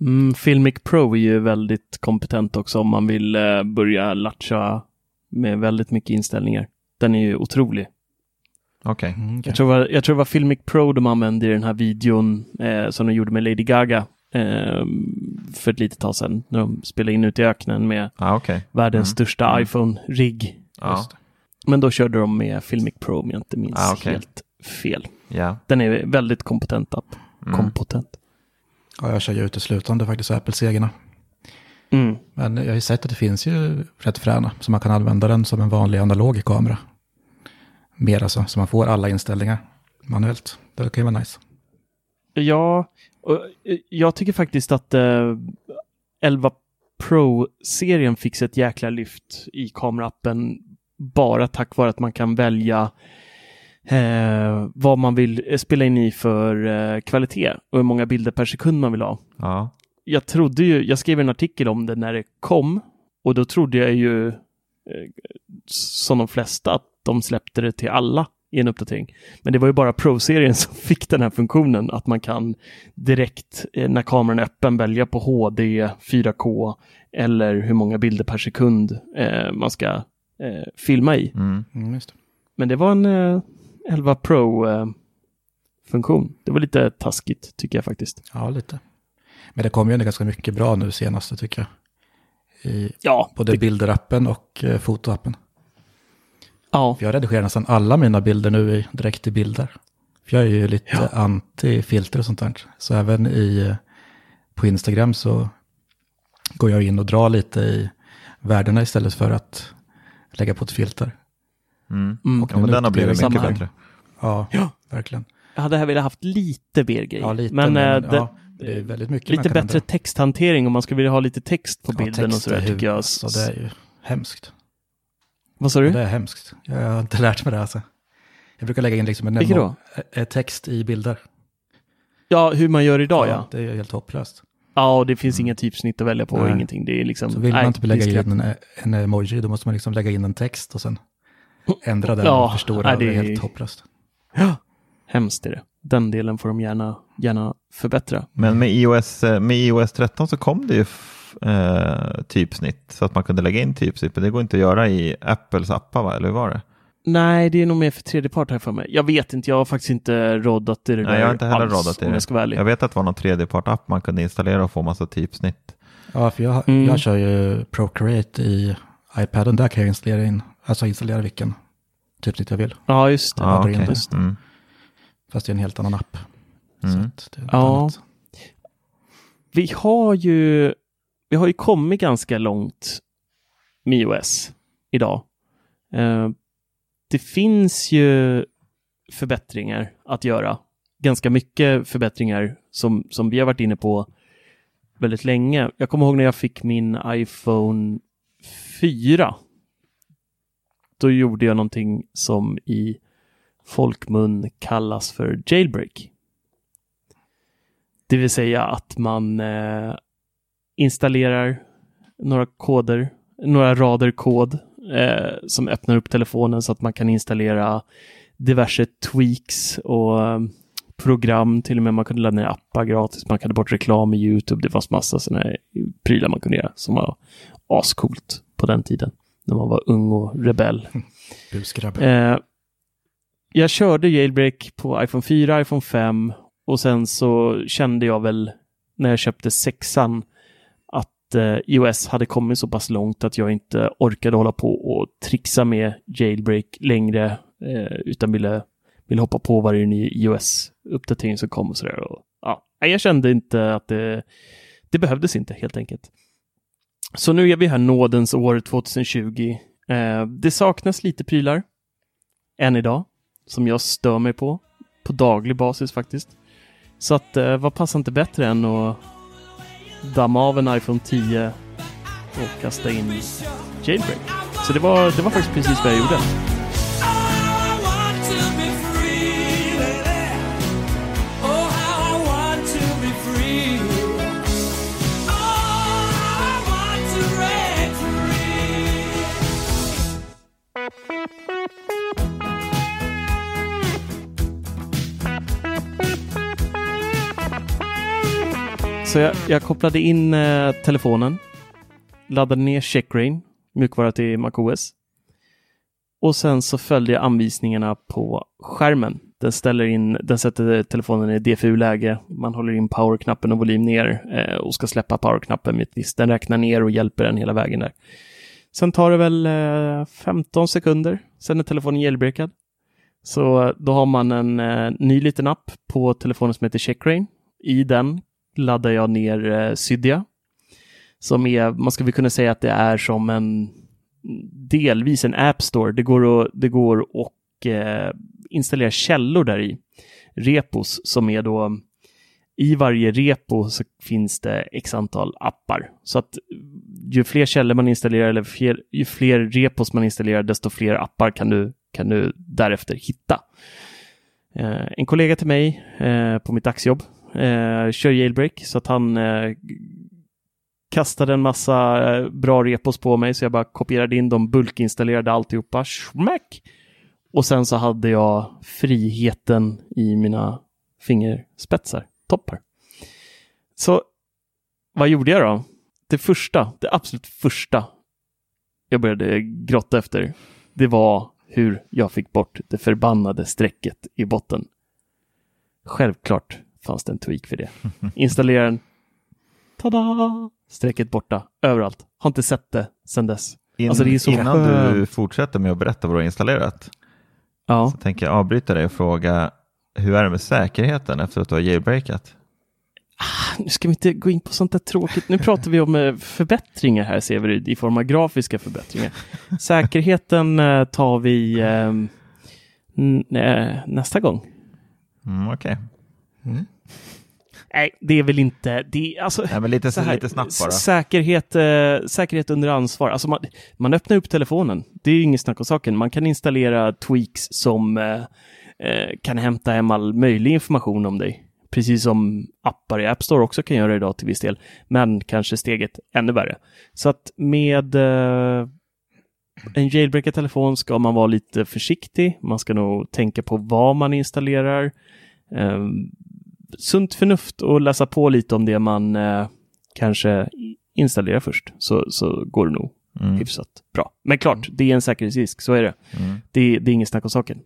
Mm, Filmic Pro är ju väldigt kompetent också om man vill eh, börja latcha med väldigt mycket inställningar. Den är ju otrolig. Okej. Mm, okej. Jag, tror var, jag tror det var Filmic Pro de använde i den här videon eh, som de gjorde med Lady Gaga eh, för ett litet tag sedan. När de spelade in ute i öknen med Ah, okej. världens Mm. största Mm. iPhone-rigg. Det. Men då körde de med Filmic Pro om jag inte minns Ah, okej. helt fel. Ja. Den är väldigt kompetent app. Mm. Kompetent. Ja, jag kör ju uteslutande faktiskt Apple-seglarna. Mm. Men jag har ju sett att det finns ju rätt fräna, så man kan använda den som en vanlig analog kamera. Mer alltså, så man får alla inställningar manuellt. Det kan ju vara nice. Ja, och eh, jag tycker faktiskt att eh, 11 Pro-serien fick sig ett jäkla lyft i kameraappen bara tack vare att man kan välja eh, vad man vill eh, spela in i för eh, kvalitet och hur många bilder per sekund man vill ha. Ja. Jag trodde ju, jag skrev en artikel om det när det kom och då trodde jag ju eh, som de flesta att de släppte det till alla i en uppdatering. Men det var ju bara Pro-serien som fick den här funktionen att man kan direkt eh, när kameran är öppen välja på HD, 4K eller hur många bilder per sekund eh, man ska eh, filma i. Mm. Mm, just det. Men det var en eh, 11 Pro-funktion. det var lite taskigt tycker jag faktiskt. Ja, lite. Men det kom ju ändå ganska mycket bra nu senaste tycker jag. I Ja, både det, bilderappen och eh, fotoappen. Ja. För jag redigerar nästan alla mina bilder nu i, direkt i bilder. För jag är ju lite Ja. anti-filter och sånt där. Så även i, eh, på Instagram så går jag in och drar lite i värdena istället för att lägga på ett filter. Mm. Mm. Ja, men den har blivit Samma mycket bättre. Ja, Ja. verkligen. Jag hade här velat haft lite mer grejer. Ja, lite. men men eh, det, ja, det är väldigt mycket lite bättre ändra. texthantering om man skulle vilja ha lite text på Ja, bilden och text sådär är tycker jag. Så det är ju hemskt. Vad sa Ja, du? det är hemskt. Jag har inte lärt mig det alltså. Jag brukar lägga in liksom en då? eh, text i bilder. Ja, hur man gör idag ja. Det är ju helt hopplöst. Ja, och det finns inga typsnitt att välja på och Nej. ingenting. Det är liksom... Så vill nej, man inte lägga in en, en emoji, då måste man liksom lägga in en text och sen ändra den Ja, och förstora. nej, det är det är- helt hopplöst. Ja, hemskt är det. Den delen får de gärna, gärna förbättra. Men med iOS, eh, med iOS 13 så kom det ju eh, typsnitt så att man kunde lägga in typsnitt. Men det går inte att göra i Apples appar, va? eller hur var det? Nej, det är nog mer för tredje part här för mig. Jag vet inte, jag har faktiskt inte roddat i det Nej, där jag har inte heller alls, roddat i det. jag ska. Jag vet att det var någon tredjepart-app man kunde installera och få massa typsnitt. Ja, för jag, Mm. jag kör ju Procreate i iPaden. Där kan jag installera in, alltså installera vilken typsnitt jag vill. Ja, just det. Ja, in okej. det. Mm. Fast det är en helt annan app. Mm. Så att det är något Ja. annat. Vi har ju, vi har ju kommit ganska långt med iOS idag. Eh, det finns ju förbättringar att göra. Ganska mycket förbättringar som, som vi har varit inne på väldigt länge. Jag kommer ihåg när jag fick min iPhone 4. Då gjorde jag någonting som i folkmun kallas för jailbreak. Det vill säga att man eh, installerar några koder, några rader kod eh, som öppnar upp telefonen så att man kan installera diverse tweaks och eh, program. Till och med man kunde ladda ner appar gratis. Man kunde bort reklam i YouTube. Det fanns massa sådana här prylar man kunde göra som var ascoolt på den tiden. När man var ung och rebell. Eh, jag körde jailbreak på iPhone 4, iPhone 5 och sen så kände jag väl när jag köpte sexan eh, iOS hade kommit så pass långt att jag inte orkade hålla på och trixa med jailbreak längre eh, utan ville, ville hoppa på varje ny iOS-uppdatering som kom och sådär. Och, ja, jag kände inte att det, det behövdes inte helt enkelt. Så nu är vi här nådens år 2020. Eh, det saknas lite prylar än idag som jag stör mig på på daglig basis faktiskt. Så att eh, vad passar inte bättre än att damma av en iPhone 10 och kasta in jailbreak. Så det var, det var faktiskt precis vad jag gjorde. Så jag, jag kopplade in eh, telefonen, laddade ner Checkrain, mjukvara till MacOS. Och sen så följde jag anvisningarna på skärmen. Den, ställer in, den sätter telefonen i DFU-läge. Man håller in powerknappen och volym ner eh, och ska släppa powerknappen med ett visst. Den räknar ner och hjälper den hela vägen där. Sen tar det väl eh, 15 sekunder. Sen är telefonen jailbreakad. Så eh, då har man en eh, ny liten app på telefonen som heter Checkrain. I den laddar jag ner eh, Cydia. Som är, man skulle kunna säga att det är som en delvis en App Store. Det går att, det går att eh, installera källor där i. Repos som är då i varje repo så finns det x antal appar. Så att ju fler källor man installerar eller fler, ju fler repos man installerar desto fler appar kan du, kan du därefter hitta. Eh, en kollega till mig eh, på mitt dagsjobb eh, kör jailbreak så att han eh, kastade en massa eh, bra repos på mig så jag bara kopierade in dem, bulkinstallerade alltihopa, smack! Och sen så hade jag friheten i mina fingerspetsar, toppar. Så vad gjorde jag då? Det första, det absolut första jag började grotta efter, det var hur jag fick bort det förbannade strecket i botten. Självklart fanns det en tweak för det. Installera den. Tada! Strecket borta överallt. Har inte sett det sedan dess. In, Alltså, det innan skönt. du fortsätter med att berätta vad du har installerat Ja, så tänker jag avbryta dig och fråga hur är det med säkerheten efter att du har jailbreakat? nu ska vi inte gå in på sånt där tråkigt. Nu pratar vi om eh, förbättringar här, Severyd, i form av grafiska förbättringar. Säkerheten eh, tar vi eh, eh, nästa gång. Mm, Okej, Nej, det är väl inte... Det, är- alltså, Nej, men lite, så här, lite snabbt bara. Säkerhet, eh, säkerhet under ansvar. Alltså man, man öppnar upp telefonen. Det är ju inget snack om saken. Man kan installera tweaks som eh, eh, kan hämta hem all möjlig information om dig. Precis som appar i App Store också kan göra idag till viss del. Men kanske steget ännu värre. Så att med eh, en jailbreakad telefon ska man vara lite försiktig. Man ska nog tänka på vad man installerar. Sunt förnuft och läsa på lite om det man eh, kanske installerar först så, så går det nog Mm. hyfsat bra. Men klart, det är en säkerhetsrisk, så är det. Mm. Det, det är inget snack om saken.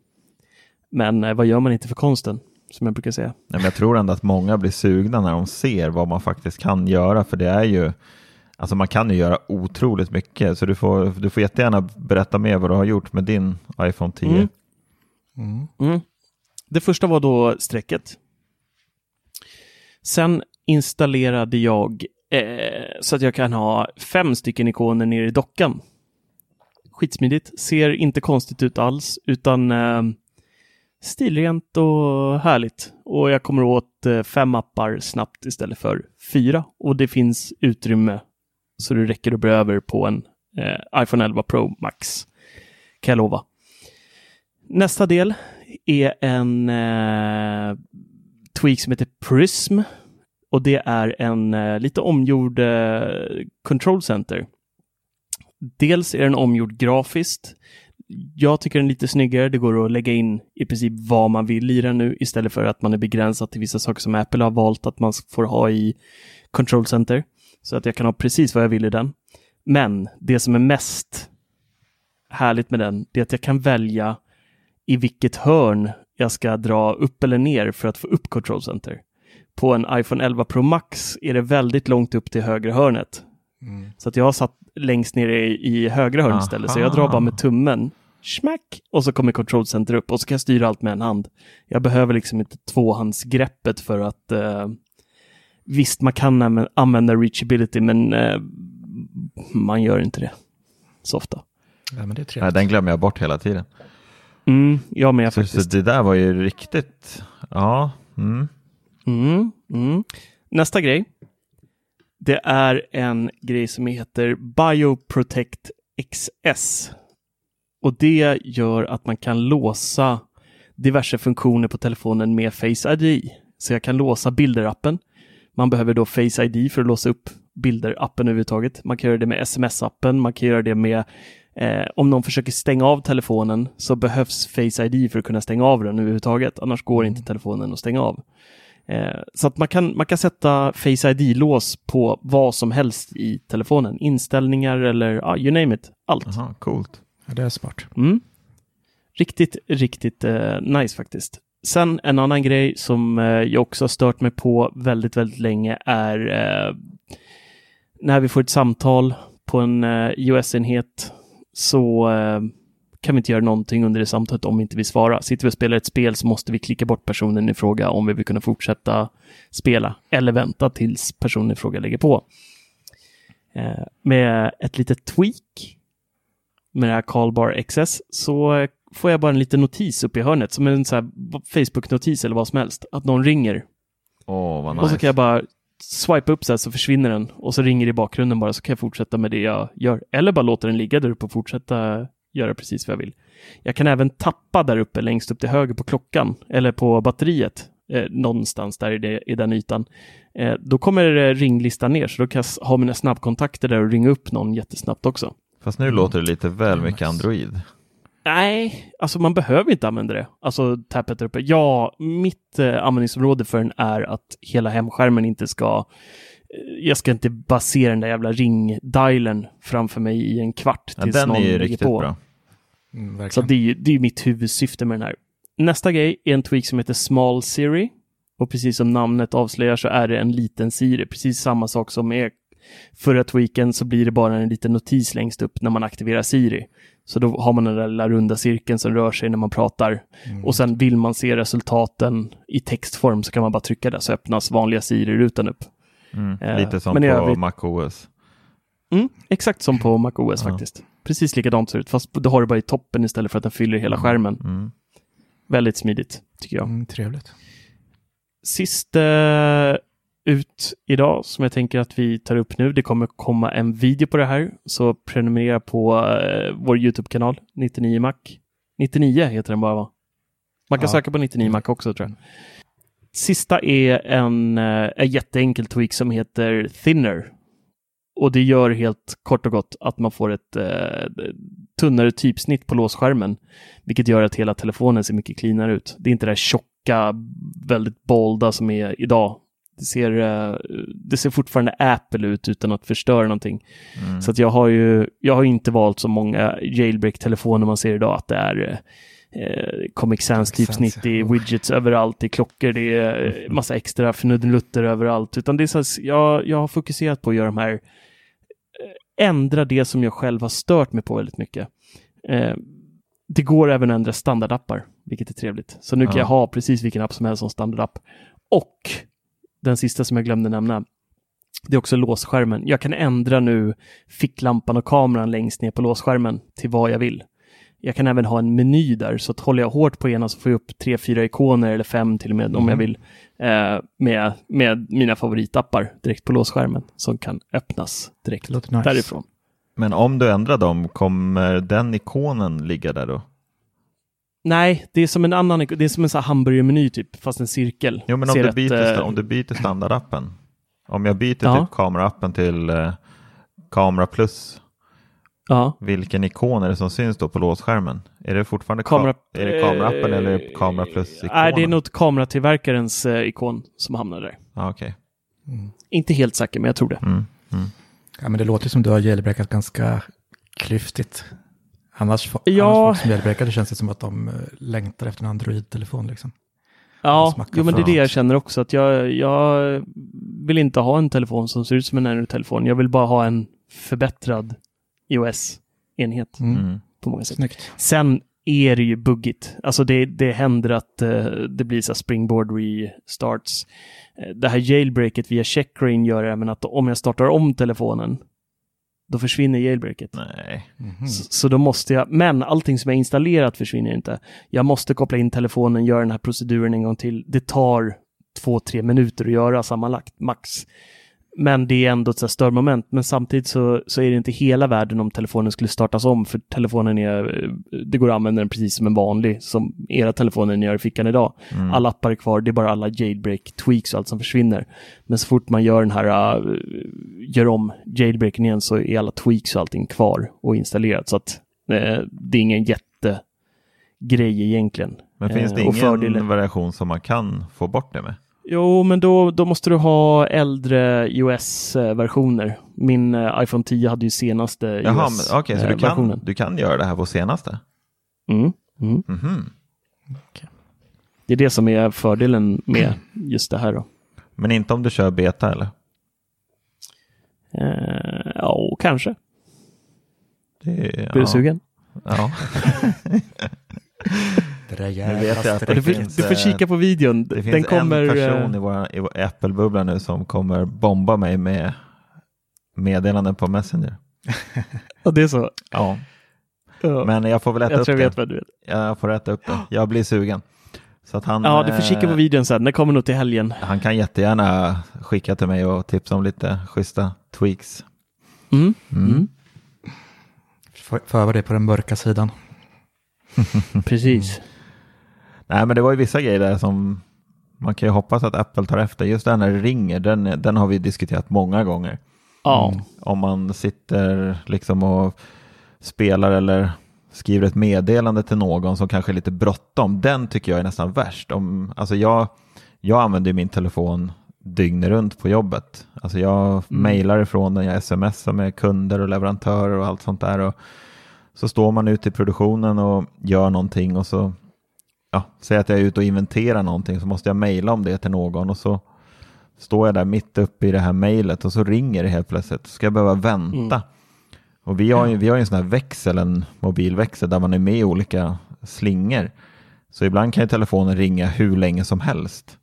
Men eh, vad gör man inte för konsten, som jag brukar säga? Nej, men jag tror ändå att många blir sugna när de ser vad man faktiskt kan göra, för det är ju Alltså man kan ju göra otroligt mycket, så du får, du får jättegärna berätta mer vad du har gjort med din iPhone 10. Mm. Mm. Det första var då strecket. Sen installerade jag eh, så att jag kan ha fem stycken ikoner nere i dockan. Skitsmidigt, ser inte konstigt ut alls, utan eh, stilrent och härligt. Och jag kommer åt eh, fem appar snabbt istället för fyra. Och det finns utrymme så det räcker att bli över på en eh, iPhone 11 Pro Max. Kan jag lova. Nästa del är en eh, tweak som heter Prism. Och det är en eh, lite omgjord eh, control center. Dels är den omgjord grafiskt. Jag tycker den är lite snyggare. Det går att lägga in i princip vad man vill i den nu istället för att man är begränsad till vissa saker som Apple har valt att man får ha i control center. Så att jag kan ha precis vad jag vill i den. Men det som är mest härligt med den, det är att jag kan välja i vilket hörn jag ska dra upp eller ner för att få upp Control Center. På en iPhone 11 Pro Max är det väldigt långt upp till högra hörnet. Så att jag har satt längst ner i, i högra hörnet istället. Så jag drar bara med tummen, smack, och så kommer Control Center upp och så kan jag styra allt med en hand. Jag behöver liksom inte tvåhandsgreppet för att eh, visst, man kan använda- använda reachability, men eh, man gör inte det så ofta. Ja, men det är Nej, trevligt. den glömmer jag bort hela tiden. Mm, jag med Så, faktiskt. så det där var ju riktigt, ja. Mm. Mm, mm. Nästa grej. Det är en grej som heter Bioprotect XS. Och det gör att man kan låsa diverse funktioner på telefonen med Face ID. Så jag kan låsa Bilder-appen. Man behöver då Face ID för att låsa upp Bilder-appen överhuvudtaget. Man kan göra det med SMS-appen, man kan göra det med eh, om någon försöker stänga av telefonen så behövs Face ID för att kunna stänga av den överhuvudtaget. Annars går inte telefonen att stänga av. Eh, så att man kan, man kan sätta Face ID-lås på vad som helst i telefonen. Inställningar eller ah, you name it. Allt. Aha, coolt. Ja, det är smart. Mm. Riktigt, riktigt eh, nice faktiskt. Sen en annan grej som eh, jag också har stört mig på väldigt, väldigt länge är eh, när vi får ett samtal på en eh, iOS-enhet så eh, kan vi inte göra någonting under det samtalet om vi inte vill svara. Sitter vi och spelar ett spel så måste vi klicka bort personen i fråga om vi vill kunna fortsätta spela eller vänta tills personen i fråga lägger på. Eh, med ett litet tweak med det här Callbar XS så får jag bara en liten notis uppe i hörnet som en Facebook-notis eller vad som helst. Att någon ringer. Vad nice. Och så kan jag bara swipa upp så här så försvinner den och så ringer det i bakgrunden bara så kan jag fortsätta med det jag gör. Eller bara låta den ligga där uppe och fortsätta göra precis vad jag vill. Jag kan även tappa där uppe längst upp till höger på klockan eller på batteriet eh, någonstans där i, det, i den ytan. Eh, då kommer eh, ringlistan ner så då kan jag ha mina snabbkontakter där och ringa upp någon jättesnabbt också. Fast nu låter det lite väl mycket Android. Nej, alltså man behöver inte använda det. Alltså tappet där uppe. Ja, mitt eh, användningsområde för den är att hela hemskärmen inte ska eh, jag ska inte basera den där jävla ringdialen framför mig i en kvart Ja, tills den någon är ju riktigt på. bra. Mm, Så det är ju det är mitt huvudsyfte med den här. Nästa grej är en tweak som heter Small Siri. Och precis som namnet avslöjar så är det en liten Siri. Precis samma sak som med förra tweaken så blir det bara en liten notis längst upp när man aktiverar Siri. Så då har man den där lilla runda cirkeln som rör sig när man pratar. Och sen vill man se resultaten i textform så kan man bara trycka där så öppnas vanliga Siri-rutan upp. Mm. Eh, Lite som på övrigt- MacOS. Mm, exakt som på MacOS Ja. faktiskt. Precis likadant ser det ut, fast då har du bara i toppen istället för att den fyller hela skärmen. Mm. Väldigt smidigt, tycker jag. Mm, trevligt. Sist eh, ut idag som jag tänker att vi tar upp nu. Det kommer komma en video på det här, så prenumerera på eh, vår YouTube-kanal 99 Mac. 99 heter den bara va? Man kan Ja. söka på 99 Mac också tror jag. Sista är en, eh, en jätteenkel tweak som heter Thinner. Och det gör helt kort och gott att man får ett eh, tunnare typsnitt på låsskärmen, vilket gör att hela telefonen ser mycket cleanare ut. Det är inte det där tjocka, väldigt bolda som är idag. Det ser, eh, det ser fortfarande Apple ut utan att förstöra någonting. Mm. Så att jag har ju, jag har inte valt så många jailbreak-telefoner man ser idag att det är eh, Comic Sans typsnitt, det är widgets överallt, det är klockor, det är eh, massa extra fnuddenlutter överallt. Utan det är så här, jag, jag har fokuserat på att göra de här, eh, ändra det som jag själv har stört mig på väldigt mycket. Eh, det går även att ändra standardappar, vilket är trevligt. Så nu kan Ja. jag ha precis vilken app som helst som standardapp. Och den sista som jag glömde nämna, det är också låsskärmen. Jag kan ändra nu ficklampan och kameran längst ner på låsskärmen till vad jag vill. Jag kan även ha en meny där, så att håller jag hårt på ena så får jag upp tre, fyra ikoner eller fem till och med om jag vill eh, med, med mina favoritappar direkt på låsskärmen som kan öppnas direkt nice. därifrån. Men om du ändrar dem, kommer den ikonen ligga där då? Nej, det är som en annan, det är som en sån här hamburgermeny typ, fast en cirkel. Jo, men om Ser du, att, byter, eh, sta- om du byter standardappen. Om jag byter Ja. typ kameraappen till eh, Kamera Plus, Ja. vilken ikon är det som syns då på låsskärmen? Är det fortfarande ka- Kamera, är det kameraappen eh, eller är det Kamera Plus-ikonen? Nej, det är nog kameratillverkarens eh, ikon som hamnar där. Ah, Okej. Inte helt säker, men jag tror det. Mm. Mm. Ja, men det låter som du har jailbreakat ganska klyftigt. Annars, Ja. annars folk som jailbreakar, det känns det som att de eh, längtar efter en Android-telefon. Liksom. Ja, jo, men det är det jag känner också. Att jag, jag vill inte ha en telefon som ser ut som en Android-telefon. Jag vill bara ha en förbättrad iOS-enhet Mm. Mm. på många sätt. Snyggt. Sen är det ju buggigt. Alltså det, det händer att eh, det blir så springboard restarts. Eh, det här jailbreaket via checkrain gör även att om jag startar om telefonen, då försvinner jailbreaket. Nej. Mhm. Så, så då måste jag, men allting som är installerat försvinner inte. Jag måste koppla in telefonen, göra den här proceduren en gång till. Det tar två, tre minuter att göra sammanlagt, max. Men det är ändå ett störmoment. Men samtidigt så, så är det inte hela världen om telefonen skulle startas om. För telefonen är, det går att använda den precis som en vanlig, som era telefoner ni har i fickan idag. Mm. Alla appar är kvar, det är bara alla jailbreak tweaks och allt som försvinner. Men så fort man gör den här, uh, gör om jailbreaken igen så är alla tweaks och allting kvar och installerat. Så att uh, det är ingen jättegrej egentligen. Men finns det Eh, ingen variation som man kan få bort det med? Jo, men då, då måste du ha äldre iOS-versioner. Min eh, iPhone 10 hade ju senaste Jaha, men okej, så du kan, iOS-versionen. du kan göra det här på senaste? Mm, mm. Mhm. Det är det som är fördelen med just det här då. Men inte om du kör beta eller? Eh, ja, kanske. Det, Blir ja. du sugen? Ja. Det där jävla vet jag att Du det får, finns, du får kika på videon. Det Den finns kommer... en person eh, i vår, i vår Apple-bubbla nu som kommer bomba mig med meddelanden på Messenger. Ja, det är så. Ja, men jag får väl äta jag upp tror jag det. vet vad du vet. Jag får äta upp det. Jag blir sugen. Så att han, Ja, du får kika på eh, videon sen. Den kommer nog till helgen. han kan jättegärna skicka till mig och tipsa om lite schyssta tweaks. Mm. Mm. Mm. Får öva det på den mörka sidan. Precis. Nej, men det var ju vissa grejer där som man kan ju hoppas att Apple tar efter. Just det här ringer, den, den har vi diskuterat många gånger. Ja. Om man sitter liksom och spelar eller skriver ett meddelande till någon som kanske är lite bråttom. Den tycker jag är nästan värst. Om, alltså jag, jag använder ju min telefon dygnet runt på jobbet. Alltså jag mejlar ifrån den, jag smsar med kunder och leverantörer och allt sånt där. Och så står man ute i produktionen och gör någonting och så ja, säg att jag är ute och inventerar någonting så måste jag mejla om det till någon och så står jag där mitt uppe i det här mejlet och så ringer det helt plötsligt. Ska jag behöva vänta? Och vi har ju vi har ju en sån här växel, en mobilväxel där man är med i olika slingor. Så ibland kan ju telefonen ringa hur länge som helst.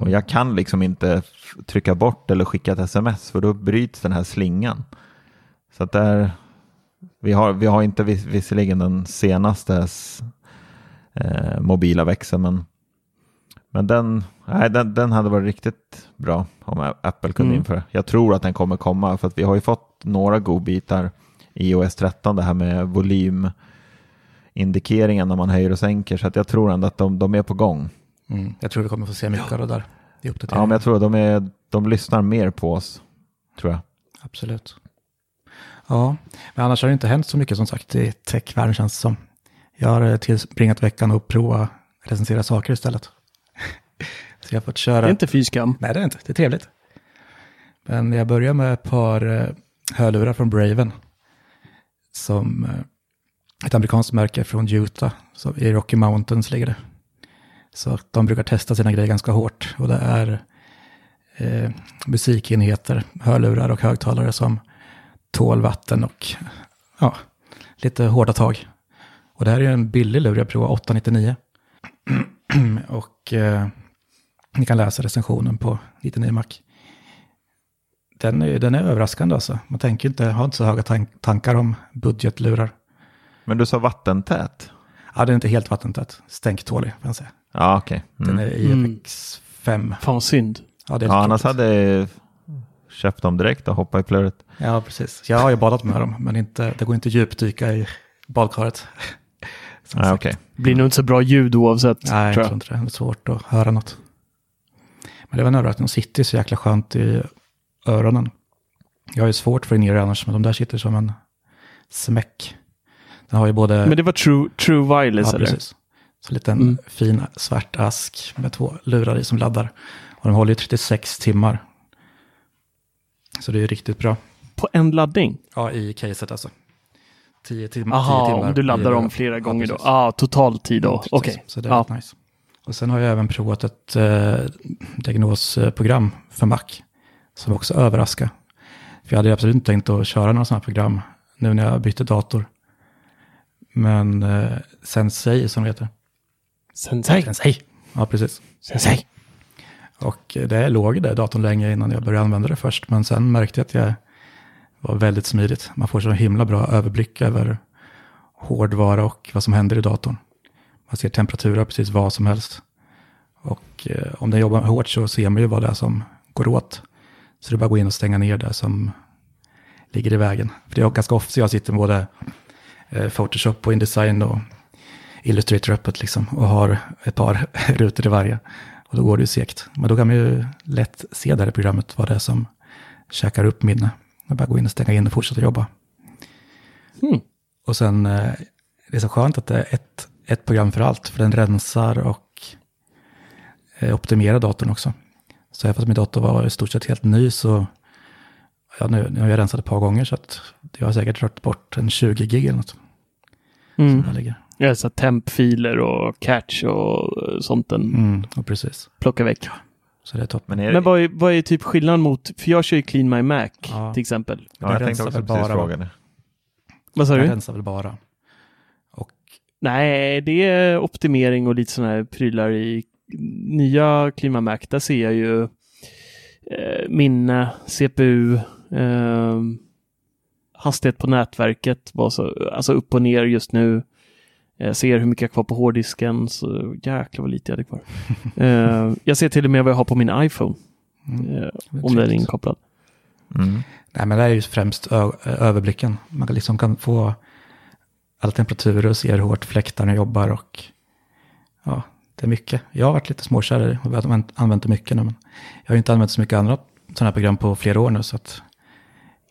Och jag kan liksom inte trycka bort eller skicka ett sms för då bryts den här slingan. Så att där, vi har, vi har inte vis, visserligen den senaste eh, mobila växeln men, men den, nej, den, den hade varit riktigt bra om Apple kunde Mm. införa. Jag tror att den kommer komma för att vi har ju fått några godbitar i iOS 13 det här med volymindikeringen när man höjer och sänker så att jag tror ändå att de, de är på gång. Mm. Jag tror vi kommer få se mycket av det där i Ja, uppdateringen. men jag tror att de, är, de lyssnar mer på oss, tror jag. Absolut. Ja, men annars har det inte hänt så mycket som sagt i techvärlden känns det som. Jag har eh, tillbringat veckan och prova recensera saker istället. så jag har fått köra... Det är inte fy skam. Nej, det är inte. Det är trevligt. Men jag börjar med ett par eh, hörlurar från Braven. Som eh, ett amerikanskt märke från Utah. Så I Rocky Mountains ligger det. Så de brukar testa sina grejer ganska hårt. Och det är eh, musikenheter, hörlurar och högtalare som tål vatten och ja, lite hårda tag. Och det här är en billig lur, jag provade 899. och eh, ni kan läsa recensionen på 99 Mac. Den är, den är överraskande alltså. Man tänker inte, har inte så höga tank, tankar om budgetlurar. Men du sa vattentät? Ja, den är inte helt vattentät. Stänktålig, får jag säga. Ja, okej. Den Mm. är IFX5. Fan vad synd. Ja, det är Ja, annars tråkigt. hade jag köpt dem direkt och hoppat i plurret. Ja, precis. Jag har ju badat med dem, men inte, det går inte djupdyka i badkaret. Sagt. okej. Blir nog inte så bra ljud oavsett. Nej, jag tror tror jag. inte det. Det är svårt att höra något. Men det var en överraskning. De sitter så jäkla skönt i öronen. Jag har ju svårt för in i annars, men de där sitter som en smäck. Den har ju både... Men det var True, true Wireless ja, eller? precis. Så en liten Mm. fin svart ask med två lurar i som laddar. Och de håller ju 36 timmar. Så det är ju riktigt bra. På en laddning? Ja, i caset alltså. 10 tim- 10 Aha, timmar. om du laddar om flera gånger då. precis. Ja, ah, total tid då. Okej. Så det är Ja. rätt nice. Och sen har jag även provat ett eh, diagnosprogram för Mac. Som också överraskar. För jag hade absolut inte tänkt att köra några sådana här program nu när jag bytte dator. Men eh, Sensei som det heter. Sensei. Sensei. Ja, precis. Sensei. Och eh, det låg i det datorn länge innan jag började använda det först. Men sen märkte jag att jag var väldigt smidigt. Man får så himla bra överblick över hårdvara och vad som händer i datorn. Man ser temperaturer precis vad som helst. Och eh, om den jobbar hårt så ser man ju vad det är som går åt. Så det är bara att gå in och stänga ner det som ligger i vägen. För det är ganska ofta jag sitter med både eh, Photoshop och Indesign och Illustrator öppet liksom och har ett par rutor i varje. Och då går det ju segt. Men då kan man ju lätt se där i programmet vad det är som käkar upp minne. Man bara gå in och stänga in och fortsätta jobba. Mm. Och sen, eh, det är så skönt att det är ett, ett program för allt, för den rensar och eh, optimerar datorn också. Så även fast min dator var i stort sett helt ny så, ja, nu, nu har jag rensat ett par gånger så att jag har säkert rört bort en 20 gig eller något. Mm. Som ligger. Ja, så tempfiler och catch och eh, sånt den Mm, och precis. plockar väck. Så det är toppen. Men, är, Men vad är, vad är typ skillnaden mot, för jag kör ju Clean My Mac Ja. till exempel. ja, jag tänkte också precis bara, fråga det. Vad sa Den du? rensar väl bara. Och Nej, det är optimering och lite sådana här prylar i nya Clean My Mac. Där ser jag ju eh, minne, CPU, eh, hastighet på nätverket, vad så, alltså upp och ner just nu. Jag ser hur mycket jag har kvar på hårddisken, så jäklar vad lite jag hade kvar. eh, jag ser till och med vad jag har på min iPhone, mm, eh, om den är inkopplad. Mm. Nej, men det är ju främst överblicken. Man kan liksom kan få alla temperaturer och se hur hårt fläktarna jobbar och ja, det är mycket. Jag har varit lite småkär och har använt, använt det mycket nu, men jag har ju inte använt så mycket andra sådana här program på flera år nu, så att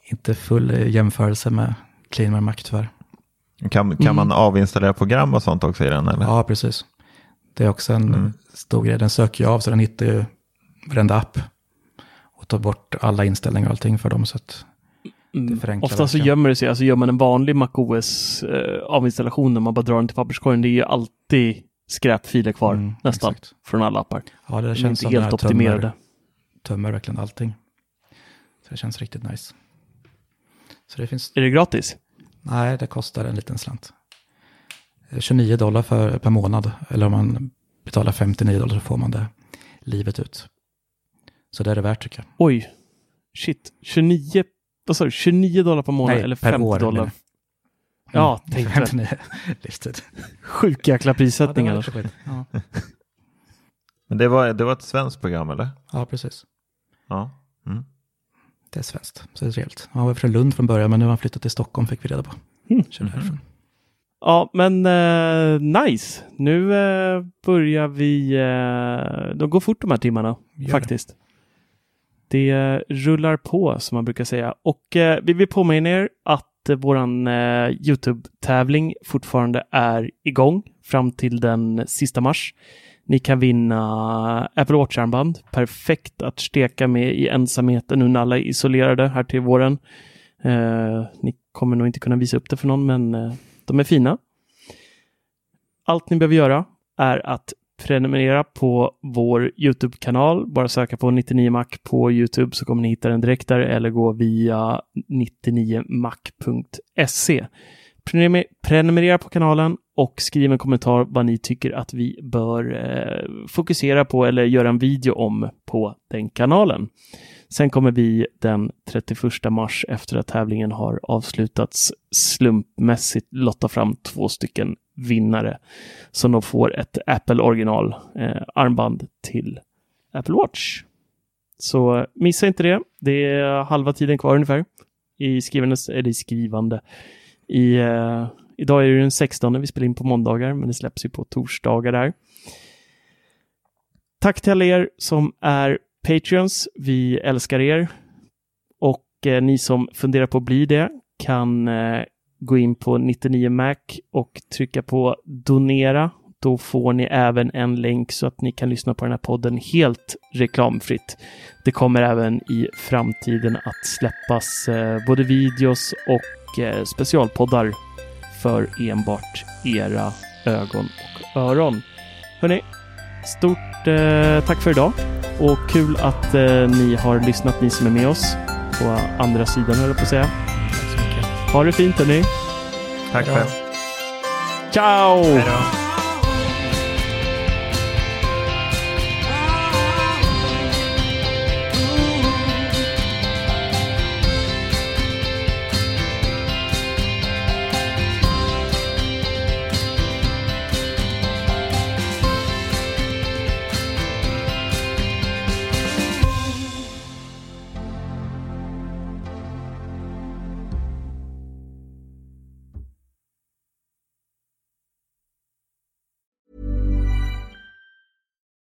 inte full eh, jämförelse med Clean My Mac tyvärr. Kan, kan man avinstallera program och sånt också i den? Eller? Ja, precis. Det är också en Mm. stor grej. Den söker ju av, så den hittar ju varenda app och tar bort alla inställningar och allting för dem. Så att Mm. Ofta så gömmer det sig, alltså gör man en vanlig MacOS eh, avinstallation när man bara drar den till papperskorgen, det är ju alltid skräpfiler kvar, Mm, nästan, exakt. från alla appar. Ja, det De är känns inte som den helt här optimerade. Tömmer, tömmer verkligen allting. Så det känns riktigt nice. Så det finns, Är det gratis? Nej, det kostar en liten slant. Eh, 29 dollar för, per månad, eller om man betalar 59 dollar så får man det livet ut. Så det är det värt tycker jag. Oj, shit, 29, vad sa du, 29 dollar per månad Nej, eller per 50 år, dollar? menar Ja, Mm, tänkte 59 livstid. Sjuk jäkla Ja, det prissättning var annars. lite skit. ja, Men det var, det var ett svenskt program eller? ja, precis. Ja. Mm. Det är svenskt, så det är trevligt. Han var från Lund från början, men nu har han flyttat till Stockholm, fick vi reda på. Mm. Kör därifrån. Ja, men eh, nice. Nu eh, börjar vi, eh, de går fort de här timmarna Gör det. faktiskt. Det eh, rullar på som man brukar säga. Och eh, vi vill påminna er att våran eh, Youtube-tävling fortfarande är igång fram till den sista mars. Ni kan vinna Apple Watch-armband. Perfekt att steka med i ensamheten nu när alla är isolerade här till våren. Eh, ni kommer nog inte kunna visa upp det för någon, men eh, de är fina. Allt ni behöver göra är att prenumerera på vår Youtube-kanal. Bara söka på 99mac på Youtube så kommer ni hitta den direkt där eller gå via 99mac.se. Prenumerera på kanalen och skriv en kommentar vad ni tycker att vi bör eh, fokusera på eller göra en video om på den kanalen. Sen kommer vi den 31 mars efter att tävlingen har avslutats slumpmässigt lotta fram två stycken vinnare som de får ett Apple original eh, armband till Apple Watch. Så eh, missa inte det. Det är halva tiden kvar ungefär i skrivandes, eller i skrivande. I, eh, idag är det den 16, vi spelar in på måndagar, men det släpps ju på torsdagar där. Tack till alla er som är Patreons. Vi älskar er. Och eh, ni som funderar på att bli det kan eh, gå in på 99mac och trycka på donera. Då får ni även en länk så att ni kan lyssna på den här podden helt reklamfritt. Det kommer även i framtiden att släppas eh, både videos och eh, specialpoddar för enbart era ögon och öron. Hörrni, stort eh, tack för idag och kul att eh, ni har lyssnat, ni som är med oss på andra sidan höll jag på att säga. Tack så mycket. Ha det fint hörni! Tack själv. Ciao! Hej